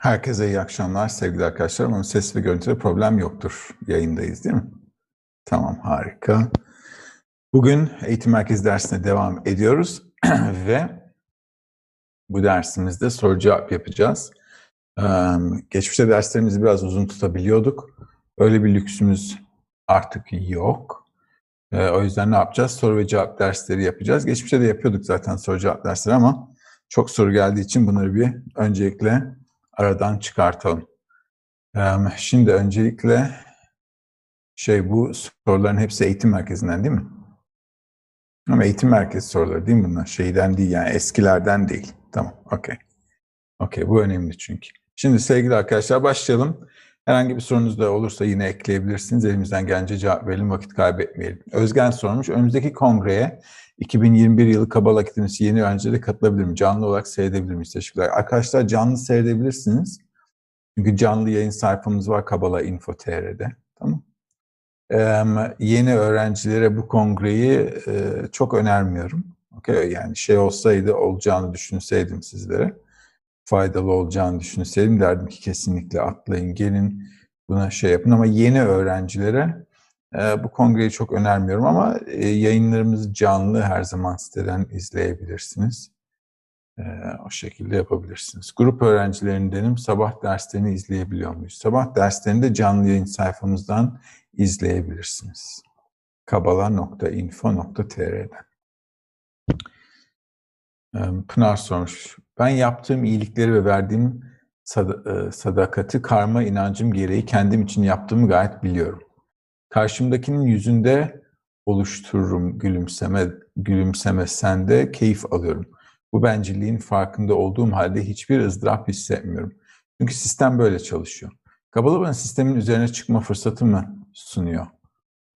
Herkese iyi akşamlar sevgili arkadaşlar. Ama ses ve görüntüde problem yoktur. Yayındayız değil mi? Tamam harika. Bugün eğitim merkezi dersine devam ediyoruz ve bu dersimizde soru cevap yapacağız. Ee, geçmişte derslerimizi biraz uzun tutabiliyorduk. Öyle bir lüksümüz artık yok. Ee, o yüzden ne yapacağız? Soru ve cevap dersleri yapacağız. Geçmişte de yapıyorduk zaten soru cevap dersleri ama çok soru geldiği için bunları bir öncelikle aradan çıkartalım. Şimdi öncelikle şey bu soruların hepsi eğitim merkezinden değil mi? Ama eğitim merkezi soruları değil mi bunlar? Şeyden değil yani eskilerden değil. Tamam, okey. Okey, bu önemli çünkü. Şimdi sevgili arkadaşlar başlayalım. Herhangi bir sorunuz da olursa yine ekleyebilirsiniz. Elimizden gelince cevap verelim, vakit kaybetmeyelim. Özgen sormuş, önümüzdeki kongreye 2021 yılı Kabala Akademisi yeni öğrencileri katılabilir mi? Canlı olarak seyredebilir miyiz? Teşekkürler. Arkadaşlar canlı seyredebilirsiniz. Çünkü canlı yayın sayfamız var Kabala Info TR'de. Tamam ee, yeni öğrencilere bu kongreyi e, çok önermiyorum. Okay? Yani şey olsaydı olacağını düşünseydim sizlere faydalı olacağını düşünseydim derdim ki kesinlikle atlayın gelin buna şey yapın ama yeni öğrencilere e, bu kongreyi çok önermiyorum ama e, yayınlarımızı canlı her zaman siteden izleyebilirsiniz. E, o şekilde yapabilirsiniz. Grup öğrencilerindenim sabah derslerini izleyebiliyor muyuz? Sabah derslerini de canlı yayın sayfamızdan izleyebilirsiniz. kabala.info.tr'den. Pınar sormuş. Ben yaptığım iyilikleri ve verdiğim sadakati karma inancım gereği kendim için yaptığımı gayet biliyorum. Karşımdakinin yüzünde oluştururum gülümseme, gülümseme sende keyif alıyorum. Bu bencilliğin farkında olduğum halde hiçbir ızdırap hissetmiyorum. Çünkü sistem böyle çalışıyor. Kabala bana sistemin üzerine çıkma fırsatı mı sunuyor?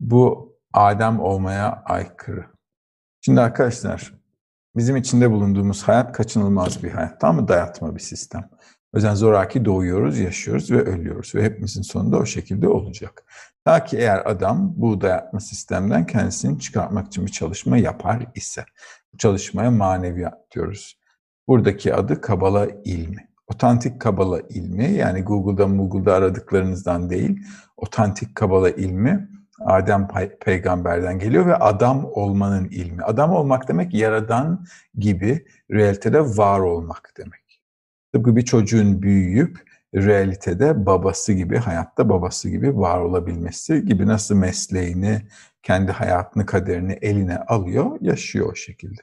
Bu Adem olmaya aykırı. Şimdi arkadaşlar bizim içinde bulunduğumuz hayat kaçınılmaz bir hayat. Tam mı dayatma bir sistem. O zoraki doğuyoruz, yaşıyoruz ve ölüyoruz. Ve hepimizin sonunda o şekilde olacak. Ta ki eğer adam bu dayatma sistemden kendisini çıkartmak için bir çalışma yapar ise. Bu çalışmaya maneviyat diyoruz. Buradaki adı Kabala ilmi. Otantik Kabala ilmi yani Google'da Google'da aradıklarınızdan değil, otantik Kabala ilmi Adem peygamberden geliyor ve adam olmanın ilmi. Adam olmak demek yaradan gibi realitede var olmak demek. Tıpkı bir çocuğun büyüyüp realitede babası gibi, hayatta babası gibi var olabilmesi gibi nasıl mesleğini, kendi hayatını, kaderini eline alıyor, yaşıyor o şekilde.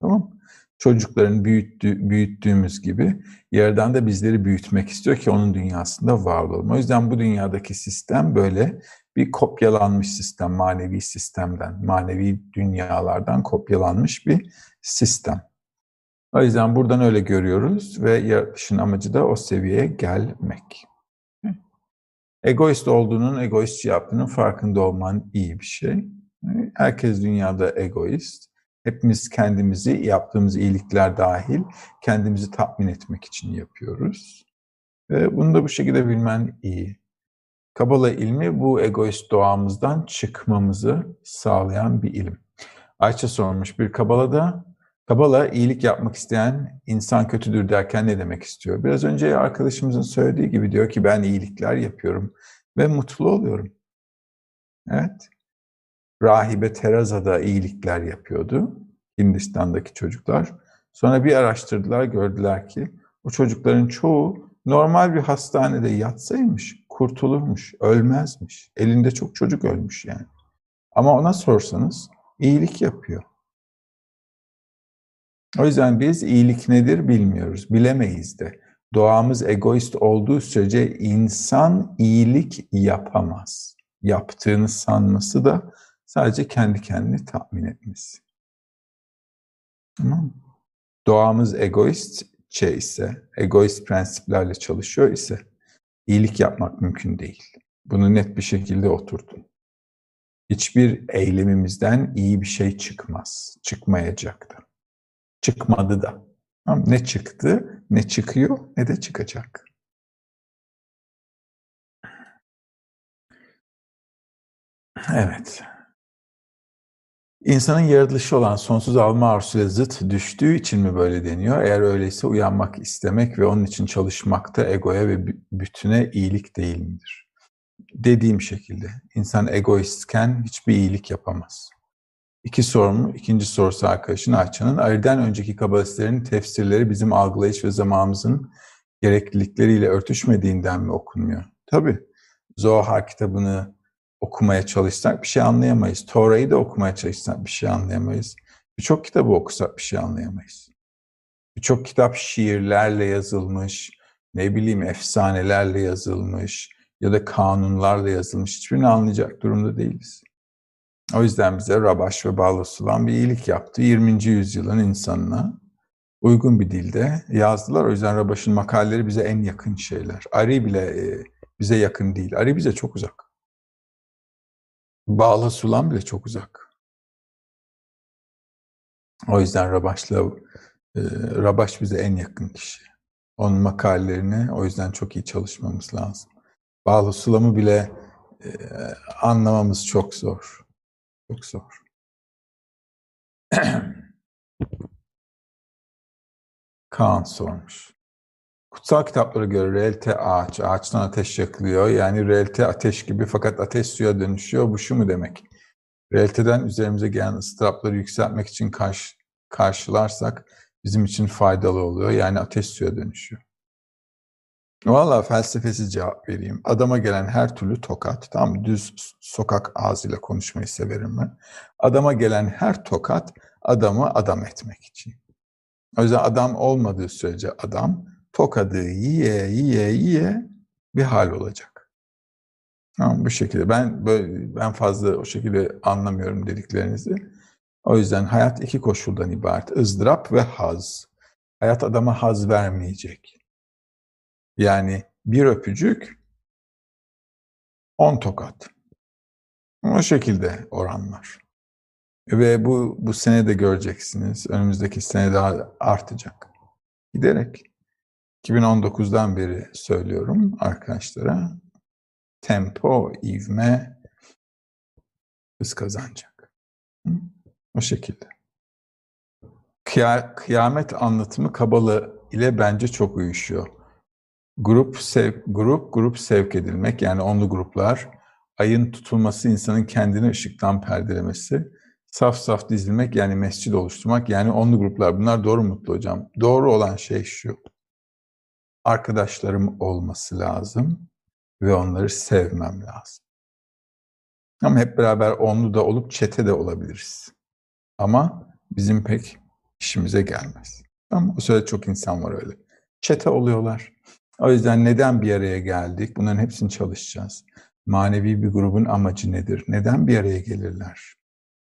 Tamam Çocukların büyüttü, büyüttüğümüz gibi yerden de bizleri büyütmek istiyor ki onun dünyasında var olalım. O yüzden bu dünyadaki sistem böyle bir kopyalanmış sistem, manevi sistemden, manevi dünyalardan kopyalanmış bir sistem. O yüzden buradan öyle görüyoruz ve yaratışın amacı da o seviyeye gelmek. Egoist olduğunun, egoist yaptığının farkında olman iyi bir şey. Herkes dünyada egoist. Hepimiz kendimizi, yaptığımız iyilikler dahil, kendimizi tatmin etmek için yapıyoruz. Ve bunu da bu şekilde bilmen iyi. Kabala ilmi bu egoist doğamızdan çıkmamızı sağlayan bir ilim. Ayça sormuş bir Kabala'da Kabala iyilik yapmak isteyen insan kötüdür derken ne demek istiyor? Biraz önce arkadaşımızın söylediği gibi diyor ki ben iyilikler yapıyorum ve mutlu oluyorum. Evet. Rahibe Teresa da iyilikler yapıyordu. Hindistan'daki çocuklar. Sonra bir araştırdılar gördüler ki o çocukların çoğu normal bir hastanede yatsaymış, kurtulurmuş, ölmezmiş. Elinde çok çocuk ölmüş yani. Ama ona sorsanız iyilik yapıyor. O yüzden biz iyilik nedir bilmiyoruz, bilemeyiz de. Doğamız egoist olduğu sürece insan iyilik yapamaz. Yaptığını sanması da sadece kendi kendini tatmin etmesi. Tamam Doğamız egoistçe ise, egoist prensiplerle çalışıyor ise iyilik yapmak mümkün değil. Bunu net bir şekilde oturtun. Hiçbir eylemimizden iyi bir şey çıkmaz. Çıkmayacak da. Çıkmadı da. Ne çıktı, ne çıkıyor, ne de çıkacak. Evet. İnsanın yaratılışı olan sonsuz alma arzusuyla zıt düştüğü için mi böyle deniyor? Eğer öyleyse uyanmak istemek ve onun için çalışmak da egoya ve bütüne iyilik değil midir? Dediğim şekilde insan egoistken hiçbir iyilik yapamaz. İki sorum, ikinci sorusu arkadaşın Ayça'nın. Ayır'dan önceki kabalistlerin tefsirleri bizim algılayış ve zamanımızın gereklilikleriyle örtüşmediğinden mi okunmuyor? Tabii. Zohar kitabını okumaya çalışsak bir şey anlayamayız. Tora'yı da okumaya çalışsak bir şey anlayamayız. Birçok kitabı okusak bir şey anlayamayız. Birçok kitap şiirlerle yazılmış, ne bileyim efsanelerle yazılmış ya da kanunlarla yazılmış. Hiçbirini anlayacak durumda değiliz. O yüzden bize Rabaş ve Bağlasulan bir iyilik yaptı. 20. yüzyılın insanına uygun bir dilde yazdılar. O yüzden Rabaş'ın makaleleri bize en yakın şeyler. Ari bile bize yakın değil. Ari bize çok uzak. Bağla Sulan bile çok uzak. O yüzden Rabaş'la e, Rabaş bize en yakın kişi. Onun makalelerini o yüzden çok iyi çalışmamız lazım. Bağlı Sulam'ı bile e, anlamamız çok zor. Çok zor. Kaan sormuş. Kutsal kitaplara göre realite ağaç, ağaçtan ateş yakılıyor. Yani realite ateş gibi fakat ateş suya dönüşüyor. Bu şu mu demek? Realiteden üzerimize gelen ıstırapları yükseltmek için karşı, karşılarsak bizim için faydalı oluyor. Yani ateş suya dönüşüyor. Valla felsefesiz cevap vereyim. Adama gelen her türlü tokat, tam düz sokak ağzıyla konuşmayı severim ben. Adama gelen her tokat adamı adam etmek için. O yüzden adam olmadığı sürece adam tokadı yiye yiye yiye bir hal olacak. Tamam bu şekilde. Ben böyle, ben fazla o şekilde anlamıyorum dediklerinizi. O yüzden hayat iki koşuldan ibaret. ızdırap ve haz. Hayat adama haz vermeyecek. Yani bir öpücük, on tokat. O şekilde oranlar. Ve bu bu sene de göreceksiniz. Önümüzdeki sene daha artacak. Giderek. 2019'dan beri söylüyorum arkadaşlara. Tempo, ivme hız kazanacak. O şekilde. Kıyamet anlatımı Kabalı ile bence çok uyuşuyor. Grup, sev, grup, grup sevk edilmek yani onlu gruplar, ayın tutulması insanın kendini ışıktan perdelemesi, saf saf dizilmek yani mescid oluşturmak yani onlu gruplar. Bunlar doğru mutlu hocam. Doğru olan şey şu arkadaşlarım olması lazım ve onları sevmem lazım. Ama hep beraber onlu da olup çete de olabiliriz. Ama bizim pek işimize gelmez. Ama o sırada çok insan var öyle. Çete oluyorlar. O yüzden neden bir araya geldik? Bunların hepsini çalışacağız. Manevi bir grubun amacı nedir? Neden bir araya gelirler?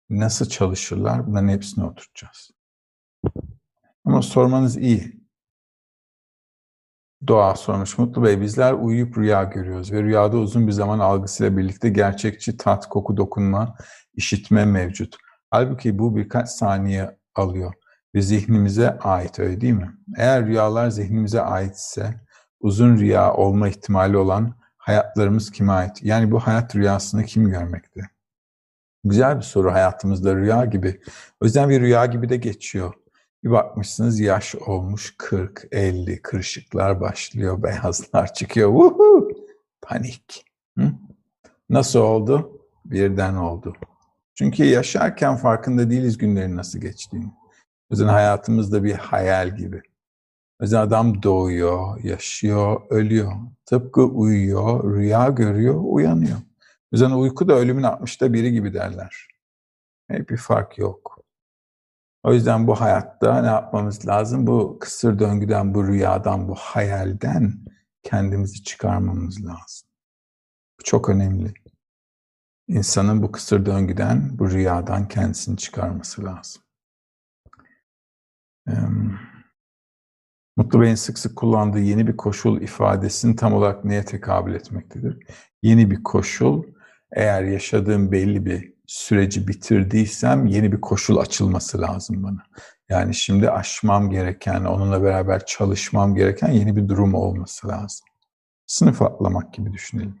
Nasıl çalışırlar? Bunların hepsini oturtacağız. Ama sormanız iyi. Doğa sormuş. Mutlu Bey, bizler uyuyup rüya görüyoruz ve rüyada uzun bir zaman algısıyla birlikte gerçekçi tat, koku, dokunma, işitme mevcut. Halbuki bu birkaç saniye alıyor ve zihnimize ait öyle değil mi? Eğer rüyalar zihnimize aitse uzun rüya olma ihtimali olan hayatlarımız kime ait? Yani bu hayat rüyasını kim görmekte? Güzel bir soru hayatımızda rüya gibi. O yüzden bir rüya gibi de geçiyor. Bir bakmışsınız yaş olmuş 40, 50, kırışıklar başlıyor, beyazlar çıkıyor. Woohoo! Panik. Hı? Nasıl oldu? Birden oldu. Çünkü yaşarken farkında değiliz günlerin nasıl geçtiğini. O yüzden hayatımızda bir hayal gibi. Yüzden adam doğuyor, yaşıyor, ölüyor. Tıpkı uyuyor, rüya görüyor, uyanıyor. Yüzden uyku da ölümün 60'ta biri gibi derler. Hep bir fark yok. O yüzden bu hayatta ne yapmamız lazım? Bu kısır döngüden, bu rüyadan, bu hayalden kendimizi çıkarmamız lazım. Bu çok önemli. İnsanın bu kısır döngüden, bu rüyadan kendisini çıkarması lazım. Mutlu Bey'in sık sık kullandığı yeni bir koşul ifadesinin tam olarak neye tekabül etmektedir? Yeni bir koşul, eğer yaşadığım belli bir süreci bitirdiysem yeni bir koşul açılması lazım bana. Yani şimdi aşmam gereken, onunla beraber çalışmam gereken yeni bir durum olması lazım. Sınıf atlamak gibi düşünelim.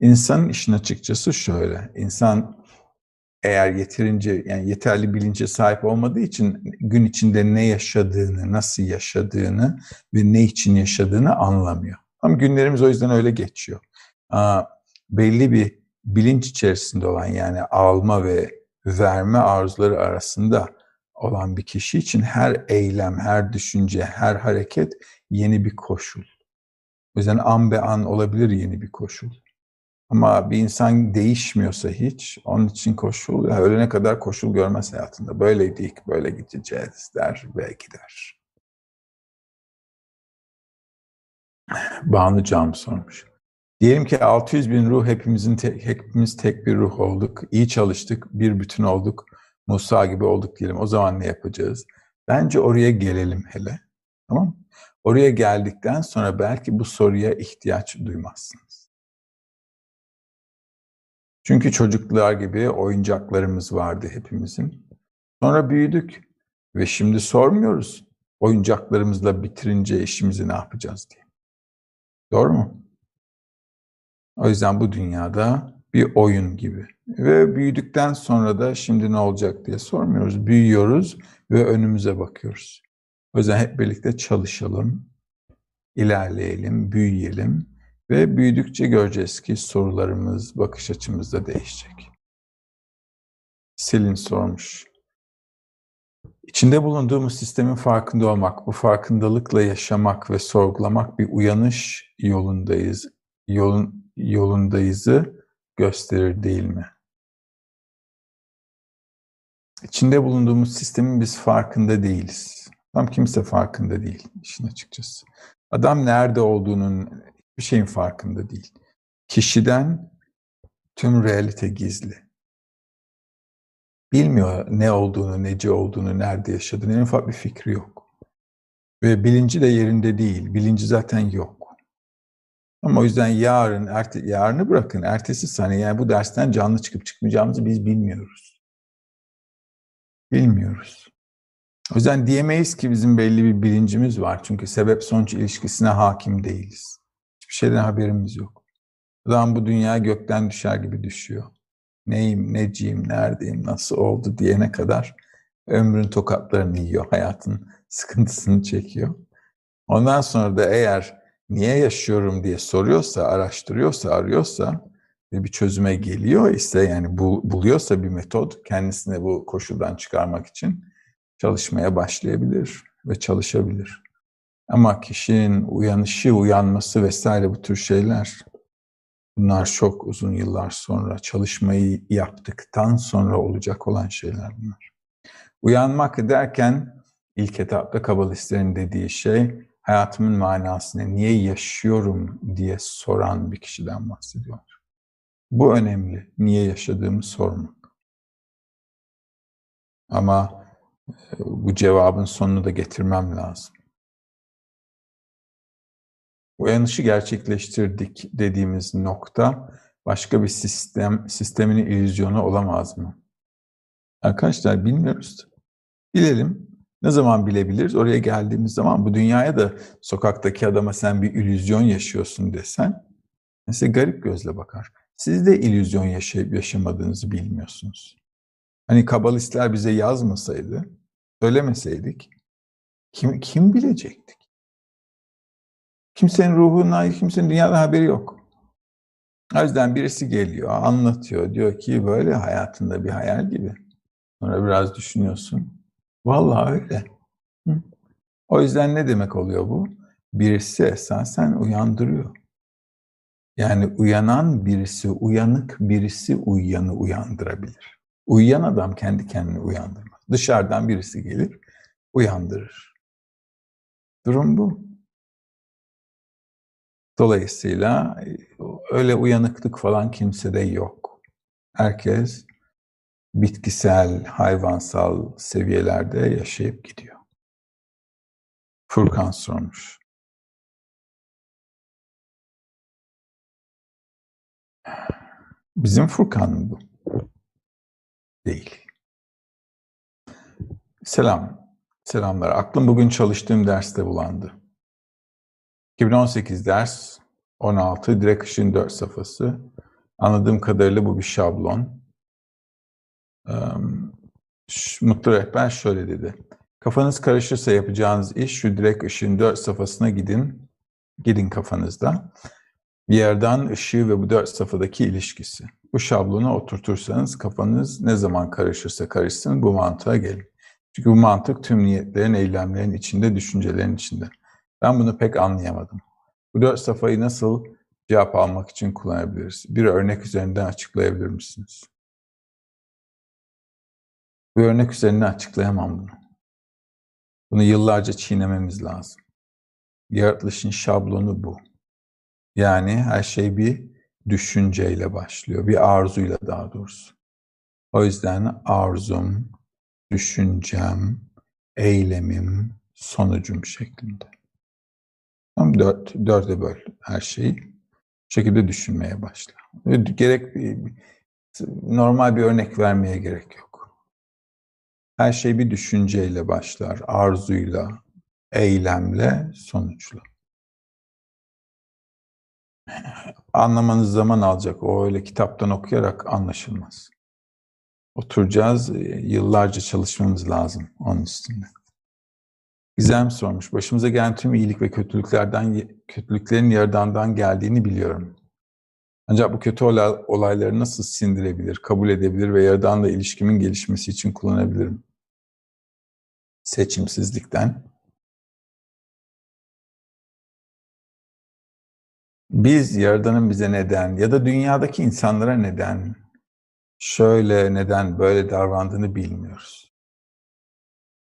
İnsanın işin açıkçası şöyle. İnsan eğer yeterince yani yeterli bilince sahip olmadığı için gün içinde ne yaşadığını, nasıl yaşadığını ve ne için yaşadığını anlamıyor. Ama günlerimiz o yüzden öyle geçiyor. Aa, belli bir bilinç içerisinde olan yani alma ve verme arzuları arasında olan bir kişi için her eylem, her düşünce, her hareket yeni bir koşul. O yüzden an be an olabilir yeni bir koşul. Ama bir insan değişmiyorsa hiç, onun için koşul, ya ölene kadar koşul görmez hayatında. Böyleydik, böyle gideceğiz der ve gider. Banu Cam sormuş. Diyelim ki 600 bin ruh hepimizin te, hepimiz tek bir ruh olduk. iyi çalıştık, bir bütün olduk. Musa gibi olduk diyelim. O zaman ne yapacağız? Bence oraya gelelim hele. Tamam Oraya geldikten sonra belki bu soruya ihtiyaç duymazsınız. Çünkü çocuklar gibi oyuncaklarımız vardı hepimizin. Sonra büyüdük ve şimdi sormuyoruz oyuncaklarımızla bitirince işimizi ne yapacağız diye. Doğru mu? O yüzden bu dünyada bir oyun gibi. Ve büyüdükten sonra da şimdi ne olacak diye sormuyoruz. Büyüyoruz ve önümüze bakıyoruz. O yüzden hep birlikte çalışalım, ilerleyelim, büyüyelim ve büyüdükçe göreceğiz ki sorularımız, bakış açımız da değişecek. Selin sormuş. İçinde bulunduğumuz sistemin farkında olmak, bu farkındalıkla yaşamak ve sorgulamak bir uyanış yolundayız. Yolun, yolundayızı gösterir değil mi? İçinde bulunduğumuz sistemin biz farkında değiliz. Tam kimse farkında değil işin açıkçası. Adam nerede olduğunun bir şeyin farkında değil. Kişiden tüm realite gizli. Bilmiyor ne olduğunu, nece olduğunu, nerede yaşadığını en ufak bir fikri yok. Ve bilinci de yerinde değil. Bilinci zaten yok. Ama o yüzden yarın, erte, yarını bırakın, ertesi sene yani bu dersten canlı çıkıp çıkmayacağımızı biz bilmiyoruz. Bilmiyoruz. O yüzden diyemeyiz ki bizim belli bir bilincimiz var. Çünkü sebep sonuç ilişkisine hakim değiliz. Hiçbir şeyden haberimiz yok. Adam bu dünya gökten düşer gibi düşüyor. Neyim, neciyim, neredeyim, nasıl oldu diyene kadar ömrün tokatlarını yiyor, hayatın sıkıntısını çekiyor. Ondan sonra da eğer niye yaşıyorum diye soruyorsa, araştırıyorsa, arıyorsa ve bir çözüme geliyor ise yani buluyorsa bir metot kendisine bu koşuldan çıkarmak için çalışmaya başlayabilir ve çalışabilir. Ama kişinin uyanışı, uyanması vesaire bu tür şeyler bunlar çok uzun yıllar sonra çalışmayı yaptıktan sonra olacak olan şeyler bunlar. Uyanmak derken ilk etapta kabalistlerin dediği şey hayatımın manasını niye yaşıyorum diye soran bir kişiden bahsediyorlar. Bu önemli. Niye yaşadığımı sormak. Ama bu cevabın sonunu da getirmem lazım. Uyanışı gerçekleştirdik dediğimiz nokta başka bir sistem, sistemin illüzyonu olamaz mı? Arkadaşlar bilmiyoruz. Bilelim. Ne zaman bilebiliriz? Oraya geldiğimiz zaman bu dünyaya da sokaktaki adama sen bir illüzyon yaşıyorsun desen mesela garip gözle bakar. Siz de illüzyon yaşayıp yaşamadığınızı bilmiyorsunuz. Hani kabalistler bize yazmasaydı söylemeseydik kim, kim bilecektik? Kimsenin ruhuna, kimsenin dünyada haberi yok. O yüzden birisi geliyor, anlatıyor. Diyor ki böyle hayatında bir hayal gibi. Sonra biraz düşünüyorsun. Vallahi öyle. Hı? O yüzden ne demek oluyor bu? Birisi esasen uyandırıyor. Yani uyanan birisi, uyanık birisi uyuyanı uyandırabilir. Uyuyan adam kendi kendini uyandırmaz. Dışarıdan birisi gelir, uyandırır. Durum bu. Dolayısıyla e, öyle uyanıklık falan kimsede yok. Herkes bitkisel, hayvansal seviyelerde yaşayıp gidiyor. Furkan sormuş. Bizim Furkan bu? Değil. Selam. Selamlar. Aklım bugün çalıştığım derste bulandı. 2018 ders 16 direkt ışın 4 safhası. Anladığım kadarıyla bu bir şablon. Mutlu rehber şöyle dedi. Kafanız karışırsa yapacağınız iş şu direkt ışığın dört safhasına gidin. Gidin kafanızda. Bir yerden ışığı ve bu dört safhadaki ilişkisi. Bu şablonu oturtursanız kafanız ne zaman karışırsa karışsın bu mantığa gelin. Çünkü bu mantık tüm niyetlerin, eylemlerin içinde, düşüncelerin içinde. Ben bunu pek anlayamadım. Bu dört safhayı nasıl cevap almak için kullanabiliriz? Bir örnek üzerinden açıklayabilir misiniz? Bu örnek üzerinden açıklayamam bunu. Bunu yıllarca çiğnememiz lazım. Yaratılışın şablonu bu. Yani her şey bir düşünceyle başlıyor, bir arzuyla daha doğrusu. O yüzden arzum, düşüncem, eylemim, sonucum şeklinde. Tam dört, dörde böl her şeyi. Bu şekilde düşünmeye başla. Gerek normal bir örnek vermeye gerek yok. Her şey bir düşünceyle başlar, arzuyla, eylemle, sonuçla. Anlamanız zaman alacak. O öyle kitaptan okuyarak anlaşılmaz. Oturacağız, yıllarca çalışmamız lazım onun üstünde. Gizem sormuş. Başımıza gelen tüm iyilik ve kötülüklerden kötülüklerin yaradandan geldiğini biliyorum. Ancak bu kötü olayları nasıl sindirebilir, kabul edebilir ve yaradanla ilişkimin gelişmesi için kullanabilirim? Seçimsizlikten. Biz yaradanın bize neden ya da dünyadaki insanlara neden şöyle neden böyle davrandığını bilmiyoruz.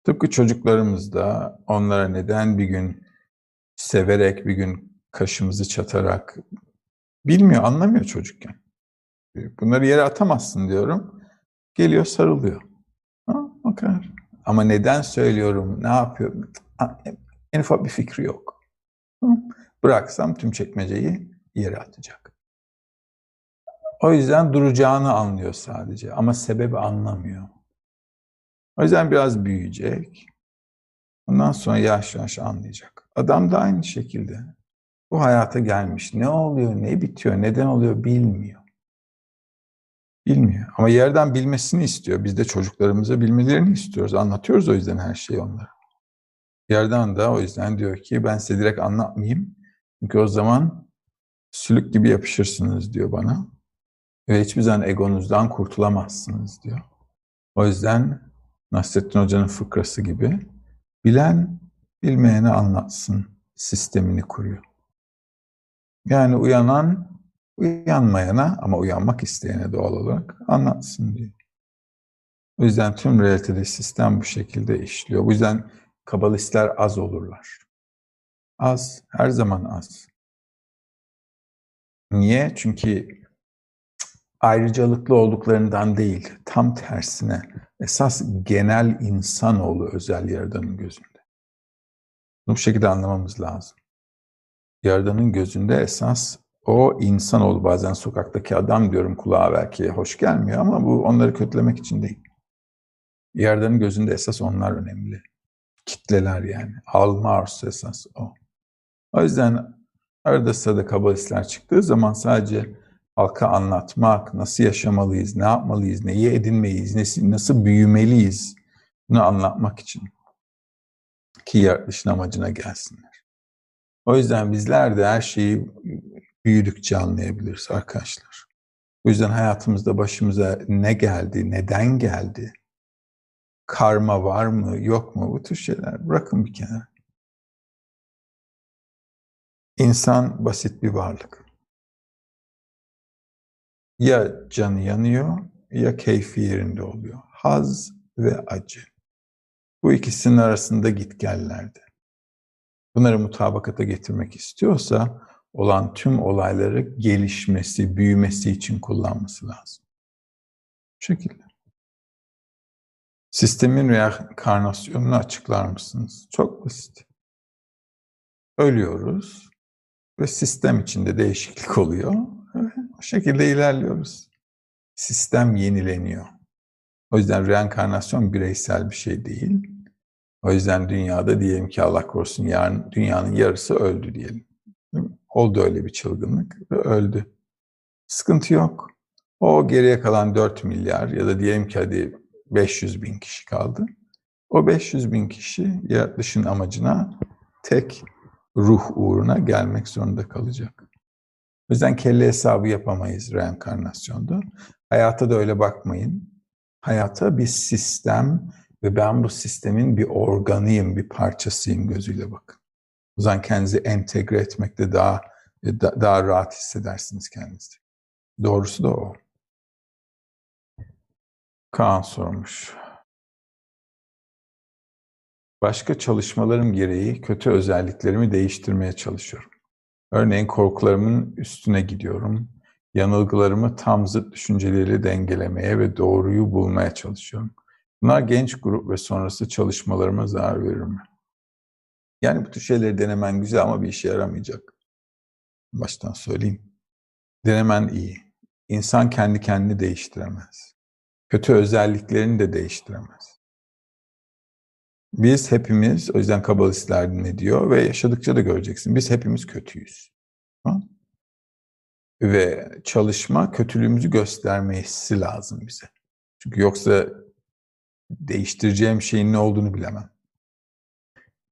Tıpkı çocuklarımız da onlara neden bir gün severek, bir gün kaşımızı çatarak bilmiyor, anlamıyor çocukken. Bunları yere atamazsın diyorum. Geliyor sarılıyor. Ha, o kadar. Ama neden söylüyorum, ne yapıyorum? En ufak bir fikri yok. Bıraksam tüm çekmeceyi yere atacak. O yüzden duracağını anlıyor sadece ama sebebi anlamıyor. O yüzden biraz büyüyecek. Ondan sonra yavaş yavaş anlayacak. Adam da aynı şekilde. Bu hayata gelmiş. Ne oluyor, ne bitiyor, neden oluyor bilmiyor. Bilmiyor. Ama yerden bilmesini istiyor. Biz de çocuklarımıza bilmelerini istiyoruz. Anlatıyoruz o yüzden her şeyi onlara. Yerden de o yüzden diyor ki ben size direkt anlatmayayım. Çünkü o zaman sülük gibi yapışırsınız diyor bana. Ve hiçbir zaman egonuzdan kurtulamazsınız diyor. O yüzden Nasrettin Hoca'nın fıkrası gibi bilen bilmeyene anlatsın sistemini kuruyor. Yani uyanan uyanmayana ama uyanmak isteyene doğal olarak anlatsın diyor. O yüzden tüm realitede sistem bu şekilde işliyor. Bu yüzden kabalistler az olurlar. Az, her zaman az. Niye? Çünkü ayrıcalıklı olduklarından değil, tam tersine esas genel insanoğlu özel Yaradan'ın gözünde. Bunu bu şekilde anlamamız lazım. Yaradan'ın gözünde esas o insanoğlu bazen sokaktaki adam diyorum kulağa belki hoş gelmiyor ama bu onları kötülemek için değil. Yaradan'ın gözünde esas onlar önemli. Kitleler yani. Alma arzusu esas o. O yüzden arada sırada kabalistler çıktığı zaman sadece halka anlatmak, nasıl yaşamalıyız, ne yapmalıyız, neyi edinmeyiz, nasıl, nasıl büyümeliyiz bunu anlatmak için ki yaratılışın amacına gelsinler. O yüzden bizler de her şeyi büyüdükçe anlayabiliriz arkadaşlar. O yüzden hayatımızda başımıza ne geldi, neden geldi, karma var mı, yok mu bu tür şeyler bırakın bir kenara. İnsan basit bir varlık ya canı yanıyor ya keyfi yerinde oluyor. Haz ve acı. Bu ikisinin arasında gitgellerde. Bunları mutabakata getirmek istiyorsa olan tüm olayları gelişmesi, büyümesi için kullanması lazım. Bu şekilde. Sistemin reenkarnasyonunu açıklar mısınız? Çok basit. Ölüyoruz ve sistem içinde değişiklik oluyor o şekilde ilerliyoruz. Sistem yenileniyor. O yüzden reenkarnasyon bireysel bir şey değil. O yüzden dünyada diyelim ki Allah korusun yarın dünyanın yarısı öldü diyelim. Oldu öyle bir çılgınlık ve öldü. Sıkıntı yok. O geriye kalan 4 milyar ya da diyelim ki hadi 500 bin kişi kaldı. O 500 bin kişi yaratılışın amacına tek ruh uğruna gelmek zorunda kalacak. O yüzden kelle hesabı yapamayız reenkarnasyonda. Hayata da öyle bakmayın. Hayata bir sistem ve ben bu sistemin bir organıyım, bir parçasıyım gözüyle bakın. O zaman kendinizi entegre etmekte daha daha rahat hissedersiniz kendinizi. Doğrusu da o. Kaan sormuş. Başka çalışmalarım gereği kötü özelliklerimi değiştirmeye çalışıyorum. Örneğin korkularımın üstüne gidiyorum. Yanılgılarımı tam zıt düşünceleriyle dengelemeye ve doğruyu bulmaya çalışıyorum. Bunlar genç grup ve sonrası çalışmalarıma zarar verir mi? Yani bu tür şeyleri denemen güzel ama bir işe yaramayacak. Baştan söyleyeyim. Denemen iyi. İnsan kendi kendini değiştiremez. Kötü özelliklerini de değiştiremez. Biz hepimiz, o yüzden kabalistler ne diyor ve yaşadıkça da göreceksin. Biz hepimiz kötüyüz. Tamam? Ve çalışma kötülüğümüzü göstermesi lazım bize. Çünkü yoksa değiştireceğim şeyin ne olduğunu bilemem.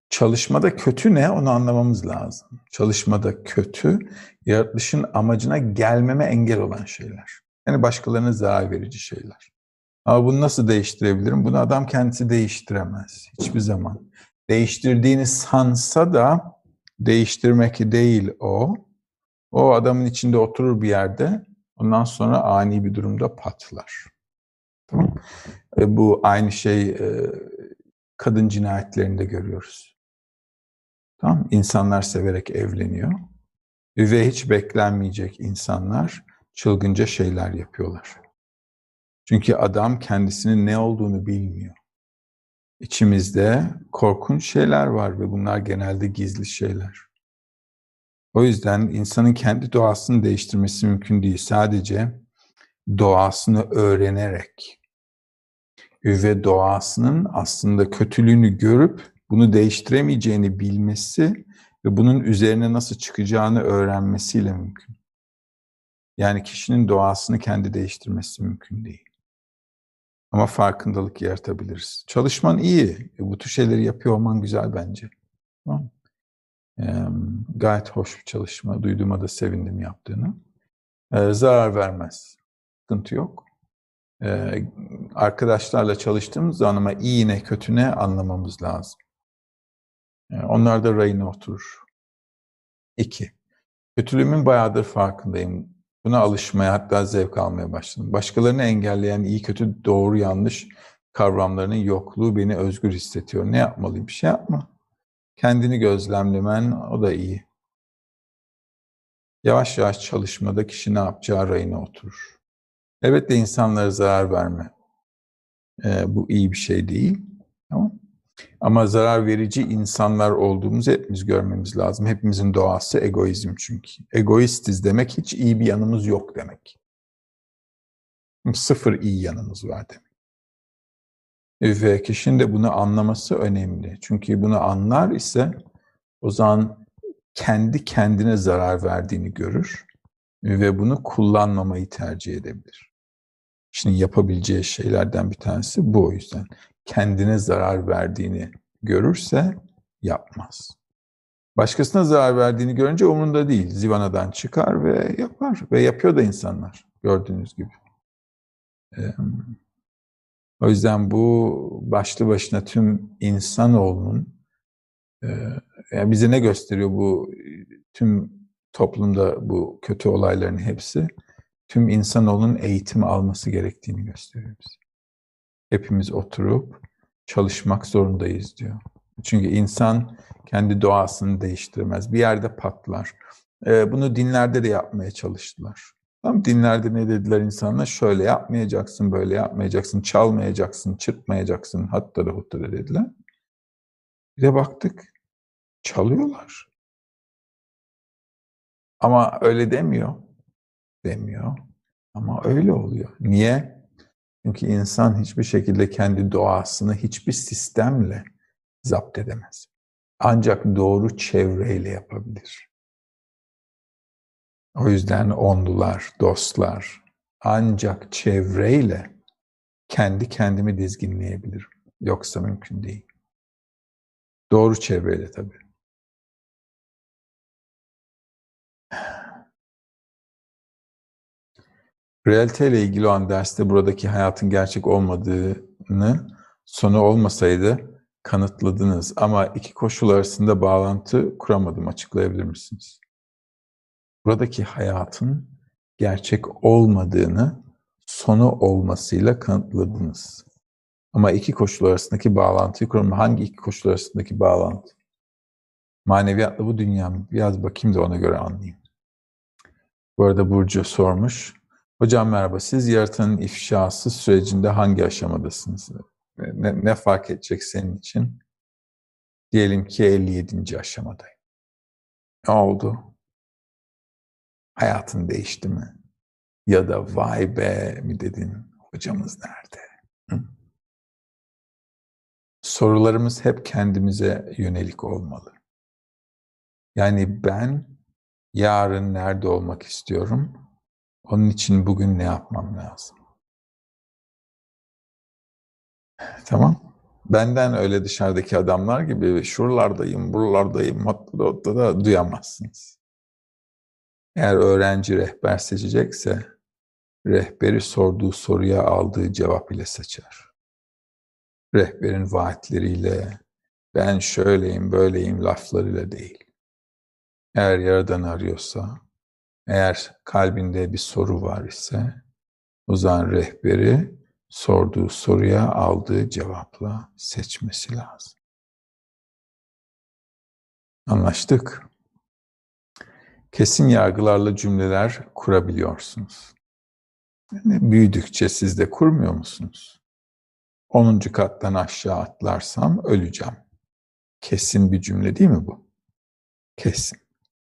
Çalışmada kötü ne onu anlamamız lazım. Çalışmada kötü, yaratılışın amacına gelmeme engel olan şeyler. Yani başkalarına zarar verici şeyler. Ama bunu nasıl değiştirebilirim? Bunu adam kendisi değiştiremez. Hiçbir zaman. Değiştirdiğini sansa da değiştirmek değil o. O adamın içinde oturur bir yerde. Ondan sonra ani bir durumda patlar. Tamam e, Bu aynı şey e, kadın cinayetlerinde görüyoruz. Tamam İnsanlar severek evleniyor. Ve hiç beklenmeyecek insanlar çılgınca şeyler yapıyorlar. Çünkü adam kendisinin ne olduğunu bilmiyor. İçimizde korkunç şeyler var ve bunlar genelde gizli şeyler. O yüzden insanın kendi doğasını değiştirmesi mümkün değil. Sadece doğasını öğrenerek ve doğasının aslında kötülüğünü görüp bunu değiştiremeyeceğini bilmesi ve bunun üzerine nasıl çıkacağını öğrenmesiyle mümkün. Yani kişinin doğasını kendi değiştirmesi mümkün değil. Ama farkındalık yaratabiliriz. Çalışman iyi. E, bu tür şeyleri yapıyor olman güzel bence. Tamam e, Gayet hoş bir çalışma. Duyduğuma da sevindim yaptığını. E, zarar vermez. Sıkıntı yok. E, arkadaşlarla çalıştığımız zaman ama iyi ne kötü ne anlamamız lazım. E, onlar da rayına oturur. İki. Kötülüğümün bayağıdır farkındayım. Buna alışmaya hatta zevk almaya başladım. Başkalarını engelleyen iyi kötü doğru yanlış kavramlarının yokluğu beni özgür hissediyor. Ne yapmalıyım? Bir şey yapma. Kendini gözlemlemen o da iyi. Yavaş yavaş çalışmada kişi ne yapacağı rayına oturur. Evet de insanlara zarar verme. Ee, bu iyi bir şey değil. Tamam ama zarar verici insanlar olduğumuzu hepimiz görmemiz lazım. Hepimizin doğası egoizm çünkü. Egoistiz demek hiç iyi bir yanımız yok demek. Sıfır iyi yanımız var demek. Ve kişinin de bunu anlaması önemli. Çünkü bunu anlar ise o zaman kendi kendine zarar verdiğini görür ve bunu kullanmamayı tercih edebilir. Kişinin yapabileceği şeylerden bir tanesi bu o yüzden kendine zarar verdiğini görürse yapmaz. Başkasına zarar verdiğini görünce umurunda değil. Zivanadan çıkar ve yapar. Ve yapıyor da insanlar gördüğünüz gibi. O yüzden bu başlı başına tüm insanoğlunun e, yani bize ne gösteriyor bu tüm toplumda bu kötü olayların hepsi? Tüm insanoğlunun eğitim alması gerektiğini gösteriyor bize hepimiz oturup çalışmak zorundayız diyor. Çünkü insan kendi doğasını değiştirmez. Bir yerde patlar. Ee, bunu dinlerde de yapmaya çalıştılar. Tam dinlerde ne dediler insanlar? Şöyle yapmayacaksın, böyle yapmayacaksın, çalmayacaksın, çırpmayacaksın, hatta da hutları dediler. Bir de baktık, çalıyorlar. Ama öyle demiyor. Demiyor. Ama öyle oluyor. Niye? Çünkü insan hiçbir şekilde kendi doğasını hiçbir sistemle zapt edemez. Ancak doğru çevreyle yapabilir. O yüzden onlular, dostlar, ancak çevreyle kendi kendimi dizginleyebilirim. Yoksa mümkün değil. Doğru çevreyle tabii. Realite ile ilgili olan derste buradaki hayatın gerçek olmadığını sonu olmasaydı kanıtladınız ama iki koşul arasında bağlantı kuramadım. Açıklayabilir misiniz? Buradaki hayatın gerçek olmadığını sonu olmasıyla kanıtladınız. Ama iki koşul arasındaki bağlantıyı kuramadım. Hangi iki koşul arasındaki bağlantı? Maneviyatla bu dünya mı? Biraz bakayım da ona göre anlayayım. Bu arada Burcu sormuş. Hocam merhaba, siz yaratanın ifşası sürecinde hangi aşamadasınız? Ne, ne fark edecek senin için? Diyelim ki 57. aşamadayım. Ne oldu? Hayatın değişti mi? Ya da vay be mi dedin, hocamız nerede? Hı? Sorularımız hep kendimize yönelik olmalı. Yani ben yarın nerede olmak istiyorum? Onun için bugün ne yapmam lazım? Tamam. Benden öyle dışarıdaki adamlar gibi şuralardayım, buralardayım, hatta da duyamazsınız. Eğer öğrenci rehber seçecekse, rehberi sorduğu soruya aldığı cevap ile seçer. Rehberin vaatleriyle, ben şöyleyim, böyleyim laflarıyla değil. Eğer yaradan arıyorsa, eğer kalbinde bir soru var ise, o zaman rehberi sorduğu soruya aldığı cevapla seçmesi lazım. Anlaştık. Kesin yargılarla cümleler kurabiliyorsunuz. Yani büyüdükçe siz de kurmuyor musunuz? 10. kattan aşağı atlarsam öleceğim. Kesin bir cümle değil mi bu? Kesin.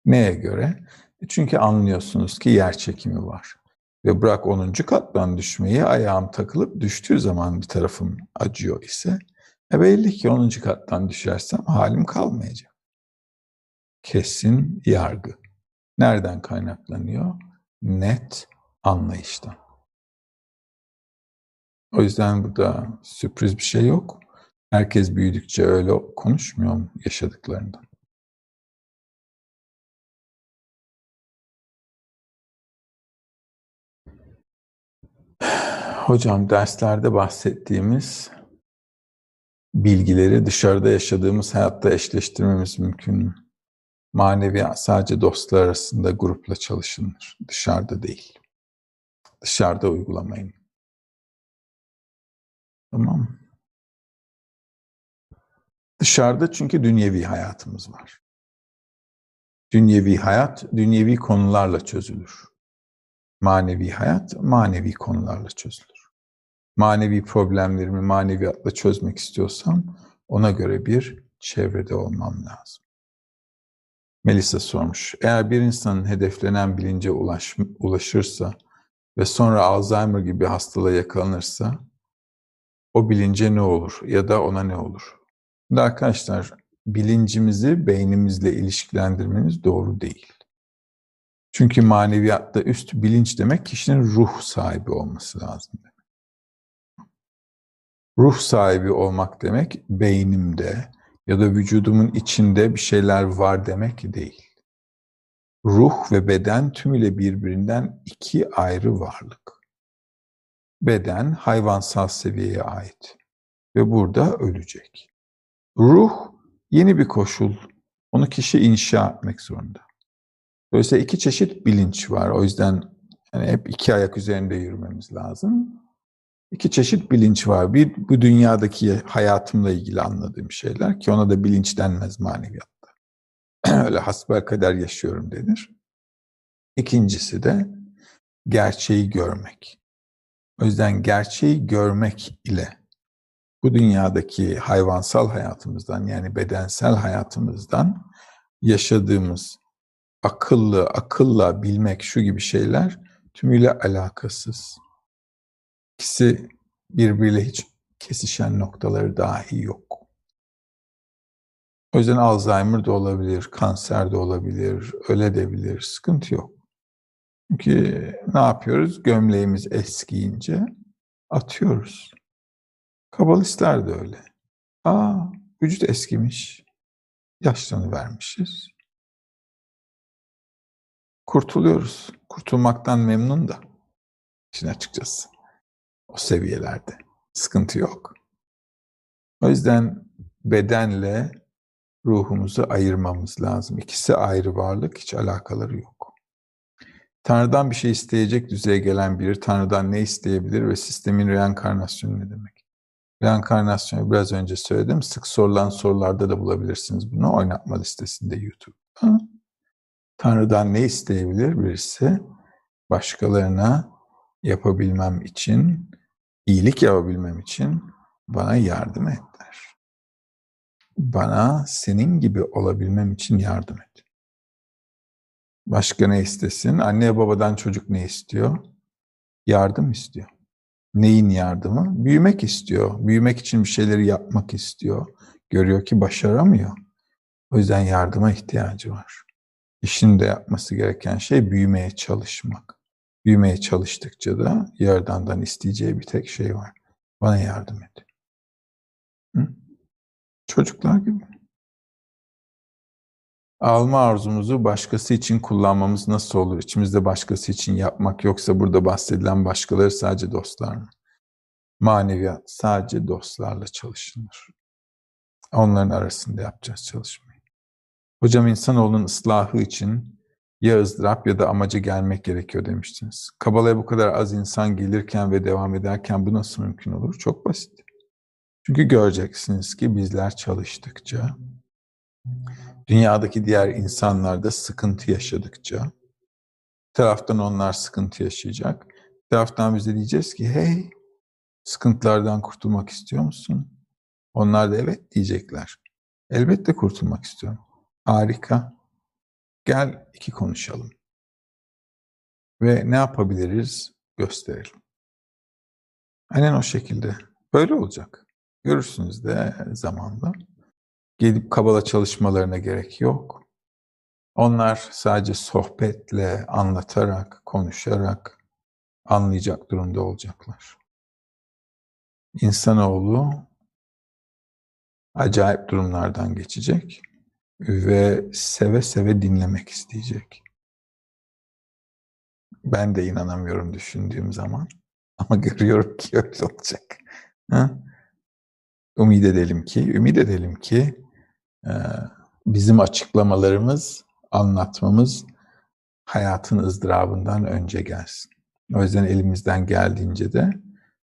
Neye göre? E çünkü anlıyorsunuz ki yer çekimi var. Ve bırak 10. kattan düşmeyi ayağım takılıp düştüğü zaman bir tarafım acıyor ise e belli ki 10. kattan düşersem halim kalmayacak. Kesin yargı. Nereden kaynaklanıyor? Net anlayıştan. O yüzden burada sürpriz bir şey yok. Herkes büyüdükçe öyle konuşmuyor mu yaşadıklarından? Hocam derslerde bahsettiğimiz bilgileri dışarıda yaşadığımız hayatta eşleştirmemiz mümkün mü? Manevi sadece dostlar arasında grupla çalışılır. Dışarıda değil. Dışarıda uygulamayın. Tamam Dışarıda çünkü dünyevi hayatımız var. Dünyevi hayat, dünyevi konularla çözülür. Manevi hayat, manevi konularla çözülür. Manevi problemlerimi maneviyatla çözmek istiyorsam ona göre bir çevrede olmam lazım. Melisa sormuş. Eğer bir insanın hedeflenen bilince ulaş, ulaşırsa ve sonra Alzheimer gibi hastalığa yakalanırsa o bilince ne olur ya da ona ne olur? Şimdi arkadaşlar bilincimizi beynimizle ilişkilendirmeniz doğru değil. Çünkü maneviyatta üst bilinç demek kişinin ruh sahibi olması lazım. Ruh sahibi olmak demek beynimde ya da vücudumun içinde bir şeyler var demek değil. Ruh ve beden tümüyle birbirinden iki ayrı varlık. Beden hayvansal seviyeye ait ve burada ölecek. Ruh yeni bir koşul. Onu kişi inşa etmek zorunda. Dolayısıyla iki çeşit bilinç var. O yüzden yani hep iki ayak üzerinde yürümemiz lazım. İki çeşit bilinç var. Bir bu dünyadaki hayatımla ilgili anladığım şeyler ki ona da bilinç denmez maneviyatta. Öyle hasbelkader yaşıyorum denir. İkincisi de gerçeği görmek. O yüzden gerçeği görmek ile bu dünyadaki hayvansal hayatımızdan yani bedensel hayatımızdan yaşadığımız akıllı, akılla bilmek şu gibi şeyler tümüyle alakasız. İkisi birbiriyle hiç kesişen noktaları dahi yok. O yüzden Alzheimer da olabilir, kanser de olabilir, öle de bilir, sıkıntı yok. Çünkü ne yapıyoruz? Gömleğimiz eskiyince atıyoruz. Kabalistler de öyle. Aa, vücut eskimiş. Yaşlanıvermişiz. Kurtuluyoruz. Kurtulmaktan memnun da. İşin açıkçası. O seviyelerde. Sıkıntı yok. O yüzden bedenle ruhumuzu ayırmamız lazım. İkisi ayrı varlık, hiç alakaları yok. Tanrı'dan bir şey isteyecek düzeye gelen biri Tanrı'dan ne isteyebilir ve sistemin reenkarnasyonu ne demek? Reenkarnasyonu biraz önce söyledim. Sık sorulan sorularda da bulabilirsiniz bunu. Oynatma listesinde YouTube'da. Tanrı'dan ne isteyebilir birisi? Başkalarına yapabilmem için, iyilik yapabilmem için bana yardım et der. Bana senin gibi olabilmem için yardım et. Başka ne istesin? Anne babadan çocuk ne istiyor? Yardım istiyor. Neyin yardımı? Büyümek istiyor. Büyümek için bir şeyleri yapmak istiyor. Görüyor ki başaramıyor. O yüzden yardıma ihtiyacı var. İşinde yapması gereken şey büyümeye çalışmak. Büyümeye çalıştıkça da Yaradan'dan isteyeceği bir tek şey var. Bana yardım et. Hı? Çocuklar gibi. Alma arzumuzu başkası için kullanmamız nasıl olur? İçimizde başkası için yapmak yoksa burada bahsedilen başkaları sadece dostlar mı? Maneviyat sadece dostlarla çalışılır. Onların arasında yapacağız çalışmayı. Hocam insanoğlunun ıslahı için ya ızdırap ya da amaca gelmek gerekiyor demiştiniz. Kabala'ya bu kadar az insan gelirken ve devam ederken bu nasıl mümkün olur? Çok basit. Çünkü göreceksiniz ki bizler çalıştıkça, dünyadaki diğer insanlar da sıkıntı yaşadıkça, bir taraftan onlar sıkıntı yaşayacak, bir taraftan biz de diyeceğiz ki hey, sıkıntılardan kurtulmak istiyor musun? Onlar da evet diyecekler. Elbette kurtulmak istiyorum. Harika. Gel iki konuşalım. Ve ne yapabiliriz gösterelim. Aynen o şekilde. Böyle olacak. Görürsünüz de zamanla. Gelip kabala çalışmalarına gerek yok. Onlar sadece sohbetle, anlatarak, konuşarak anlayacak durumda olacaklar. İnsanoğlu acayip durumlardan geçecek ve seve seve dinlemek isteyecek. Ben de inanamıyorum düşündüğüm zaman ama görüyorum ki öyle olacak. Ha? Ümit edelim ki, ümit edelim ki bizim açıklamalarımız, anlatmamız hayatın ızdırabından önce gelsin. O yüzden elimizden geldiğince de